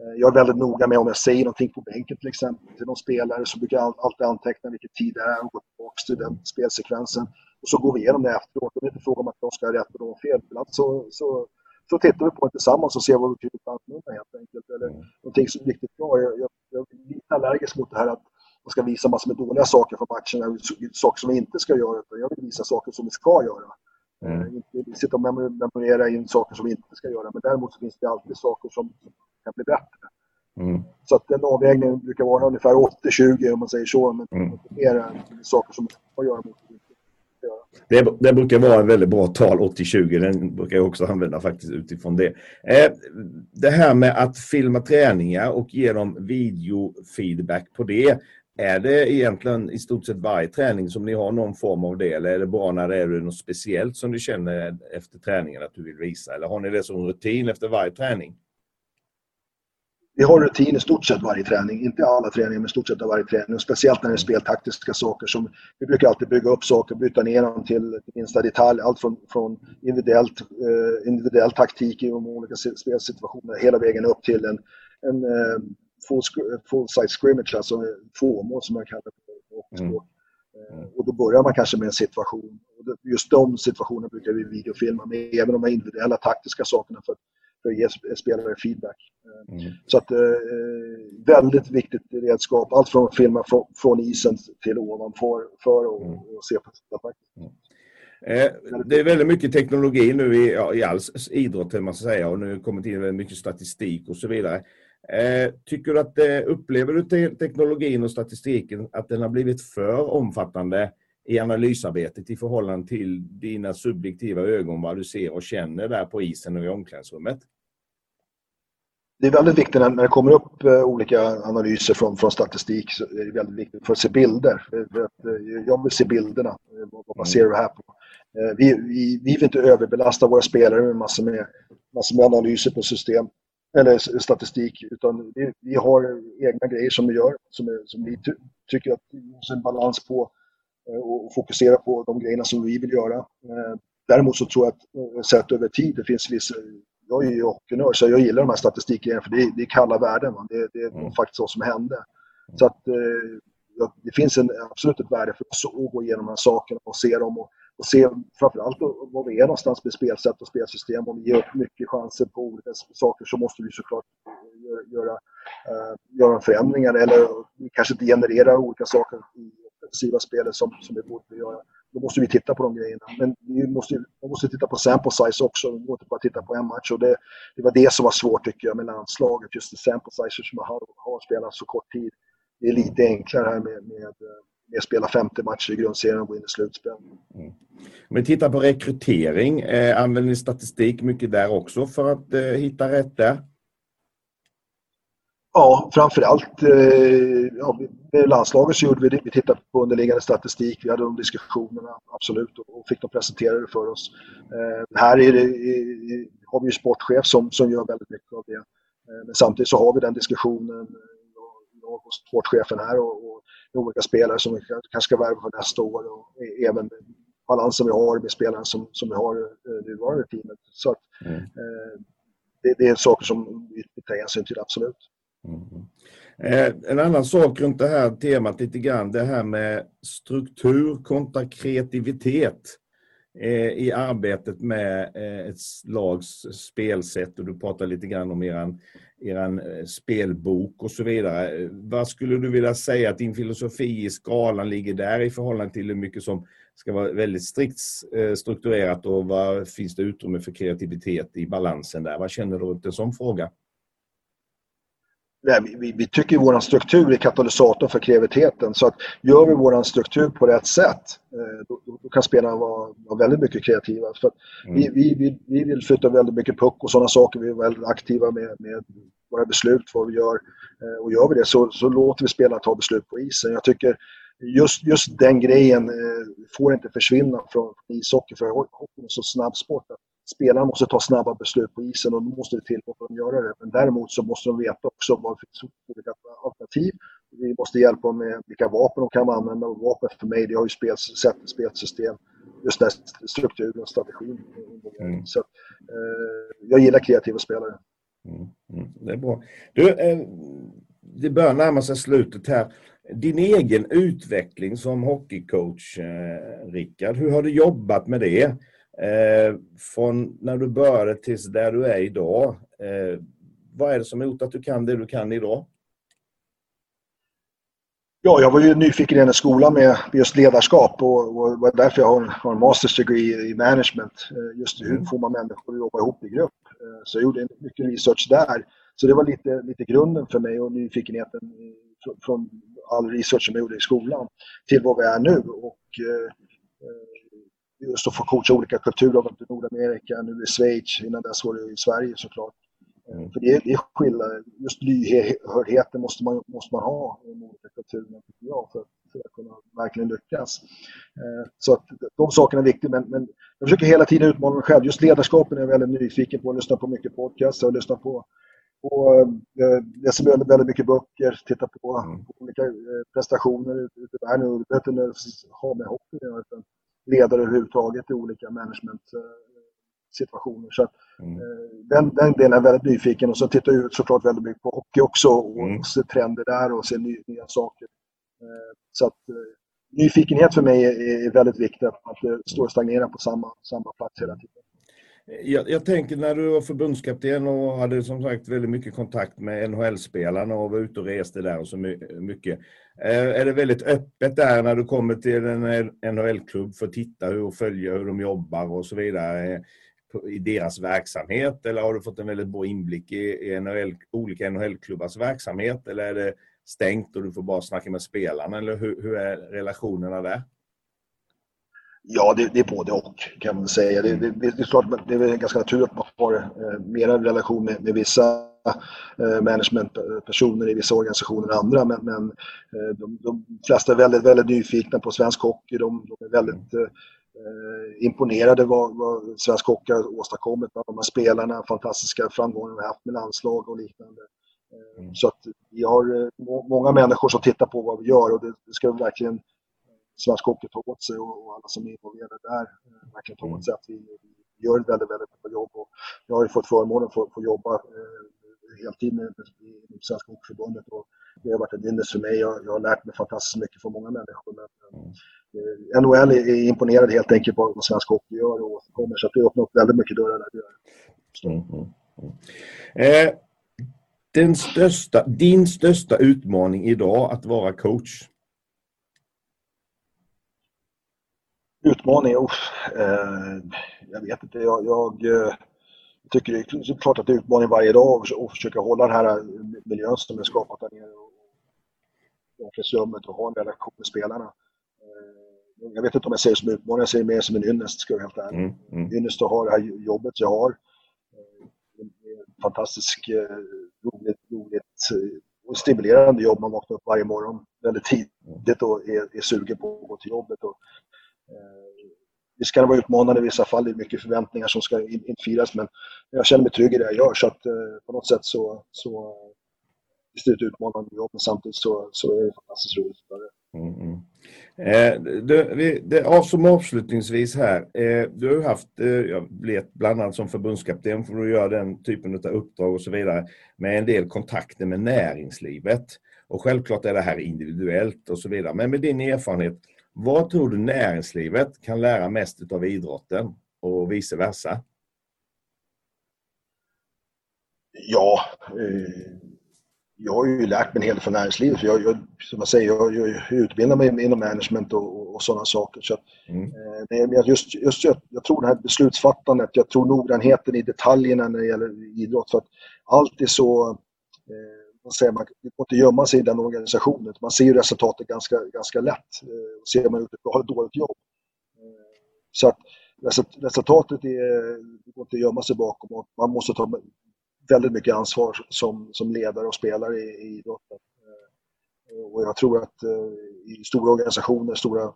Eh, jag är väldigt noga med om jag säger någonting på bänken till exempel till någon spelare så brukar jag alltid anteckna vilken tid det är och gå tillbaka till den spelsekvensen. Och så går vi igenom det efteråt. Det är inte fråga om att de ska ha rätt och de har fel. Ibland så, så, så tittar vi på det tillsammans och ser vad vi tycker är annorlunda helt enkelt. Eller mm. någonting som är riktigt bra. Jag, jag, jag är lite allergisk mot det här att man ska visa massor med dåliga saker från matchen, saker som vi inte ska göra. Jag vill visa saker som vi ska göra. Mm. Eh, inte sitta och memorera in saker som vi inte ska göra. Men däremot så finns det alltid saker som kan bli bättre. Mm. Så att den avvägningen brukar vara ungefär 80-20 om man säger så. Men mm. mer saker som man ska göra mot det, det, brukar vara en väldigt bra tal, 80-20. Den brukar jag också använda faktiskt utifrån det. Eh, det här med att filma träningar och ge dem videofeedback på det. Är det egentligen i stort sett varje träning som ni har någon form av det? Eller är det bara när det är något speciellt som du känner efter träningen att du vill visa? Eller har ni det som rutin efter varje träning? Vi har rutin i stort sett varje träning, inte alla träningar men i stort sett varje träning. Och speciellt när det är speltaktiska saker som vi brukar alltid bygga upp saker, bryta ner dem till minsta detalj. Allt från, från individuellt, eh, individuell taktik i olika spelsituationer hela vägen upp till en, en eh, full, full size scrimmage, alltså tvåmål som man kallar det. Mm. Eh, och då börjar man kanske med en situation. Just de situationerna brukar vi videofilma med, även de individuella taktiska sakerna för för att ge spelare feedback. Mm. Så att, eh, väldigt viktigt redskap, allt från filma från, från isen till ovanför för och, mm. och se på faktiskt. Mm. Eh, det är väldigt mycket teknologi nu i, ja, i all idrott, man ska säga, och nu kommer till väldigt mycket statistik och så vidare. Eh, tycker du att, eh, upplever du teknologin och statistiken att den har blivit för omfattande i analysarbetet i förhållande till dina subjektiva ögon, vad du ser och känner där på isen och i omklädningsrummet? Det är väldigt viktigt när, det kommer upp eh, olika analyser från, från statistik så är det väldigt viktigt för att se bilder. För att, eh, jag vill se bilderna. Eh, vad baserar du det här på? Vi, vi, vi vill inte överbelasta våra spelare med massor med, massor med analyser på system. eller statistik, utan vi, vi har egna grejer som vi gör, som, är, som vi ty tycker att vi måste en balans på och fokusera på de grejerna som vi vill göra. Däremot så tror jag att sett över tid, det finns vissa jag är ju hockeynörd så jag gillar de här statistikgrejerna för det är, det är kalla värden. Det, det, är mm. faktiskt så som hände. Så att eh, det finns en, absolut ett värde för oss att gå igenom de här sakerna och se dem och, och se framförallt var vi är någonstans med spelsätt och spelsystem. Om vi ger upp mycket chanser på olika saker så måste vi såklart göra, göra, uh, göra förändringar eller vi kanske inte genererar olika saker i offensiva spelet som, som vi borde göra. Då måste vi titta på de grejerna. Men vi måste, man måste titta på sample size också. Vi inte bara titta på en match. Och det, det var det som var svårt tycker jag med landslaget. Just det sample size som har, har spelat så kort tid. Det är lite enklare här med, med med att spela 50 matcher i grundserien och gå in i slutspel. Mm. Om vi tittar på rekrytering, eh, använder ni statistik mycket där också för att eh, hitta rätt där? Ja, framförallt eh, ja, med landslaget så gjorde vi det. Vi tittade på underliggande statistik, vi hade de diskussionerna, absolut, och, och fick dem presenterade för oss. Eh, här är det, är, har vi ju sportchef som, som gör väldigt mycket av det. Eh, men samtidigt så har vi den diskussionen jag och sportchefen här och, och olika spelare som vi kanske ska värva för nästa år och även balansen vi har med spelarna som, som vi har i nuvarande teamet. Så att, mm. eh, det, det, är saker som vi tar hänsyn till, absolut. Mm. Eh, en annan sak runt det här temat lite grann, det här med struktur kontra kreativitet eh, i arbetet med eh, ett lags spelsätt och du pratar lite grann om eran er eh, spelbok och så vidare. Vad skulle du vilja säga att din filosofi i skalan ligger där i förhållande till hur mycket som ska vara väldigt strikt eh, strukturerat och vad finns det utrymme för kreativitet i balansen där? Vad känner du runt en sån fråga? Nej, vi, vi tycker vår struktur är katalysatorn för kreativiteten. Så att gör vi vår struktur på rätt sätt, eh, då, då kan spelarna vara, vara, väldigt mycket kreativa. För mm. vi, vi, vi, vi, vill flytta väldigt mycket puck och sådana saker. Vi är väldigt aktiva med, med våra beslut, vad vi gör. Eh, och gör vi det så, så låter vi spelarna ta beslut på isen. Jag tycker just, just den grejen eh, får inte försvinna från ishockey, för hockey är så snabb sport spelarna måste ta snabba beslut på isen och då måste det till att de göra det. Men däremot så måste de veta också vad det finns olika alternativ. Vi måste hjälpa dem med vilka vapen de kan använda. Och vapen för mig, det har ju spelsätt, spelsystem, just den strukturen och strategin. Mm. Så, eh, jag gillar kreativa spelare. Mm. Mm. Det är bra. Du, eh, det börjar närma sig slutet här. Din egen utveckling som hockeycoach, eh, Rickard, hur har du jobbat med det? Eh, från när du började tills där du är idag. Eh, vad är det som har gjort att du kan det du kan idag? Ja, jag var ju nyfiken i den skolan med just ledarskap och, och var därför jag har en, har en master's degree i management. Eh, just hur mm. får man människor att jobba ihop i grupp? Eh, så jag gjorde mycket research där. Så det var lite, lite grunden för mig och nyfikenheten från all research som jag gjorde i skolan till vad vi är nu. Och, eh, just att få coacha olika kulturer, i Nordamerika, nu i Schweiz, innan dess var det i Sverige såklart. Mm. För det är, det är skillnad. Just lyhördheten måste man, måste man ha i de olika kulturerna, tycker jag, för, för att kunna verkligen lyckas. Eh, så att de sakerna är viktiga, men, men jag försöker hela tiden utmana mig själv. Just ledarskapen är jag väldigt nyfiken på. Jag lyssnar på mycket podcast, jag lyssnar på och eh, läser väldigt, mycket böcker, tittar på, mm. på olika eh, prestationer ute i världen. Det behöver inte ha med hockey göra, ledare överhuvudtaget i olika managementsituationer. Så mm. Eh, den, den delen är jag väldigt nyfiken och så tittar jag såklart väldigt mycket på hockey också och mm. ser trender där och ser nya, nya saker. Eh, så att eh, nyfikenhet för mig är, väldigt viktigt, att det står och stagnerar på samma, samma plats hela tiden. Jag, jag, tänker när du var förbundskapten och hade som sagt väldigt mycket kontakt med NHL-spelarna och var ute och reste där och så mycket. Eh, är det väldigt öppet där när du kommer till en NHL-klubb för att titta och följa hur de jobbar och så vidare eh, i deras verksamhet? Eller har du fått en väldigt bra inblick i NHL, olika NHL-klubbars verksamhet? Eller är det stängt och du får bara snacka med spelarna? Eller hur, hur är relationerna där? Ja, det, det, är både och kan man säga. Det, det, det är klart det är ganska naturligt att man har eh, mer en relation med, med vissa eh, managementpersoner i vissa organisationer än andra. Men, men eh, de, de, flesta är väldigt, väldigt nyfikna på svensk hockey. De, de är väldigt eh, eh, imponerade vad, vad svensk hockey har åstadkommit de här spelarna, fantastiska framgångar vi haft med landslag och liknande. Eh, mm. Så att vi har eh, många människor som tittar på vad vi gör och det, det ska verkligen svensk hockey ta åt sig och, alla som är involverade där eh, verkligen ta åt sig att vi, vi gör ett väldigt, väldigt bra jobb. Och jag har ju fått förmånen att få, jobba eh, heltid med, med, Svenska Hockeyförbundet och det har varit en ynnest för mig. Jag, jag, har lärt mig fantastiskt mycket från många människor. Men, eh, NHL är, är imponerad helt enkelt på vad svensk hockey gör och återkommer så att det öppnar upp väldigt mycket dörrar där. Mm, mm, mm. Eh, den största, din största utmaning idag att vara coach? Utmaning? Oh, eh, jag vet inte. Jag, jag eh, tycker det är klart att det är utmaning varje dag att försöka hålla den här miljön som är skapat där nere i omklädningsrummet och ha en relation med spelarna. Eh, jag vet inte om jag säger som utmaning, jag säger mer som en ynnest ska jag helt ärlig. Mm, mm. Ynnest att ha det här jobbet jag har. Eh, fantastiskt eh, roligt, roligt och stimulerande jobb. Man vaknar upp varje morgon väldigt tidigt och är, är sugen på att gå till jobbet. Och, Eh, visst kan det vara utmanande i vissa fall, det är mycket förväntningar som ska infrias men jag känner mig trygg i det jag gör så att eh, på något sätt så, så eh, visst är det ett utmanande jobb men samtidigt så, så är det fantastiskt roligt. Mm, mm. Eh, du, vi, det, som avslutningsvis här, eh, du har ju haft, eh, jag vet bland annat som förbundskapten för att göra den typen av uppdrag och så vidare, med en del kontakter med näringslivet. Och självklart är det här individuellt och så vidare, men med din erfarenhet, vad tror du näringslivet kan lära mest av idrotten och vice versa? Ja, eh, jag har ju lärt mig en hel del från näringslivet. Jag, jag, som jag säger, jag, jag utbildar mig inom management och, och sådana saker. Så, mm. eh, just, just, jag, jag, tror det här beslutsfattandet, jag tror noggrannheten i detaljerna när det gäller idrott. För att allt är så eh, man säger, man får inte gömma sig i den organisationen. Man ser resultatet ganska, ganska lätt. Eh, ser man att ett bra ett dåligt jobb. Eh, så att resultatet är, det går inte att gömma sig bakom och man måste ta väldigt mycket ansvar som, som ledare och spelare i, i idrotten. Eh, och jag tror att eh, i stora organisationer, stora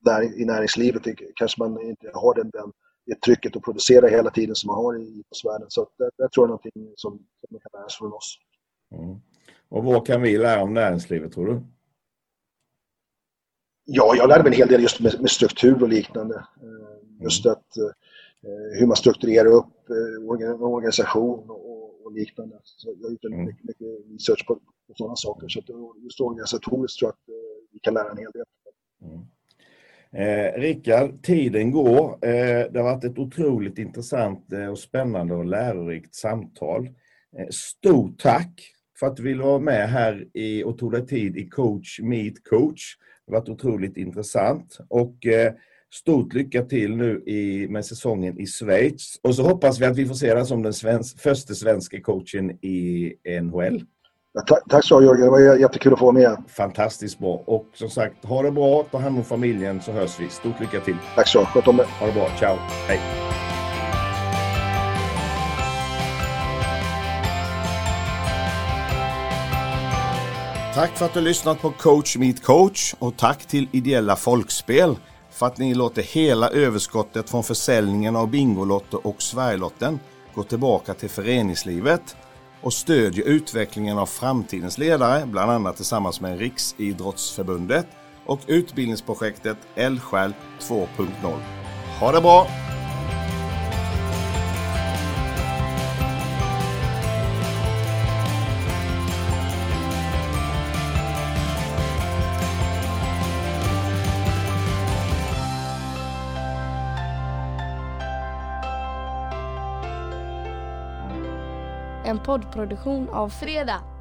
där i näringslivet kanske man inte har den, den, det trycket att producera hela tiden som man har i idrottsvärlden. Så det, det tror jag är någonting som, som kan läras från oss. Mm. Och vad kan vi lära om näringslivet tror du? Ja, jag lärde mig en hel del just med, med struktur och liknande. Eh, just mm. att eh, hur man strukturerar upp en eh, organisation och, och liknande. Så jag har gjort mm. mycket, mycket research på, på sådana saker. Så att just organisatoriskt tror jag att vi kan lära en hel del. Mm. Eh, Rickard, tiden går. Eh, det har varit ett otroligt intressant och spännande och lärorikt samtal. Eh, stort tack för att du ville vara med här i, och tog dig tid i Coach Meet Coach. Det har varit otroligt intressant. Och eh, stort lycka till nu i, med säsongen i Schweiz. Och så hoppas vi att vi får se dig som den svensk, första svenska coachen i NHL. Ja, tack, tack så Jörgen, det var jättekul att få vara med. Fantastiskt bra. Och som sagt, ha det bra, ta hand om familjen så hörs vi. Stort lycka till. Tack så, sköt om det. Ha det bra, ciao, hej. Tack för att du lyssnat på Coach Meet Coach och tack till Ideella Folkspel för att ni låter hela överskottet från försäljningen av Bingolotter och Sverigelotten gå tillbaka till föreningslivet och stödjer utvecklingen av framtidens ledare, bland annat tillsammans med Riksidrottsförbundet och utbildningsprojektet Eldsjäl 2.0. Ha det bra! Poddproduktion av Fredag.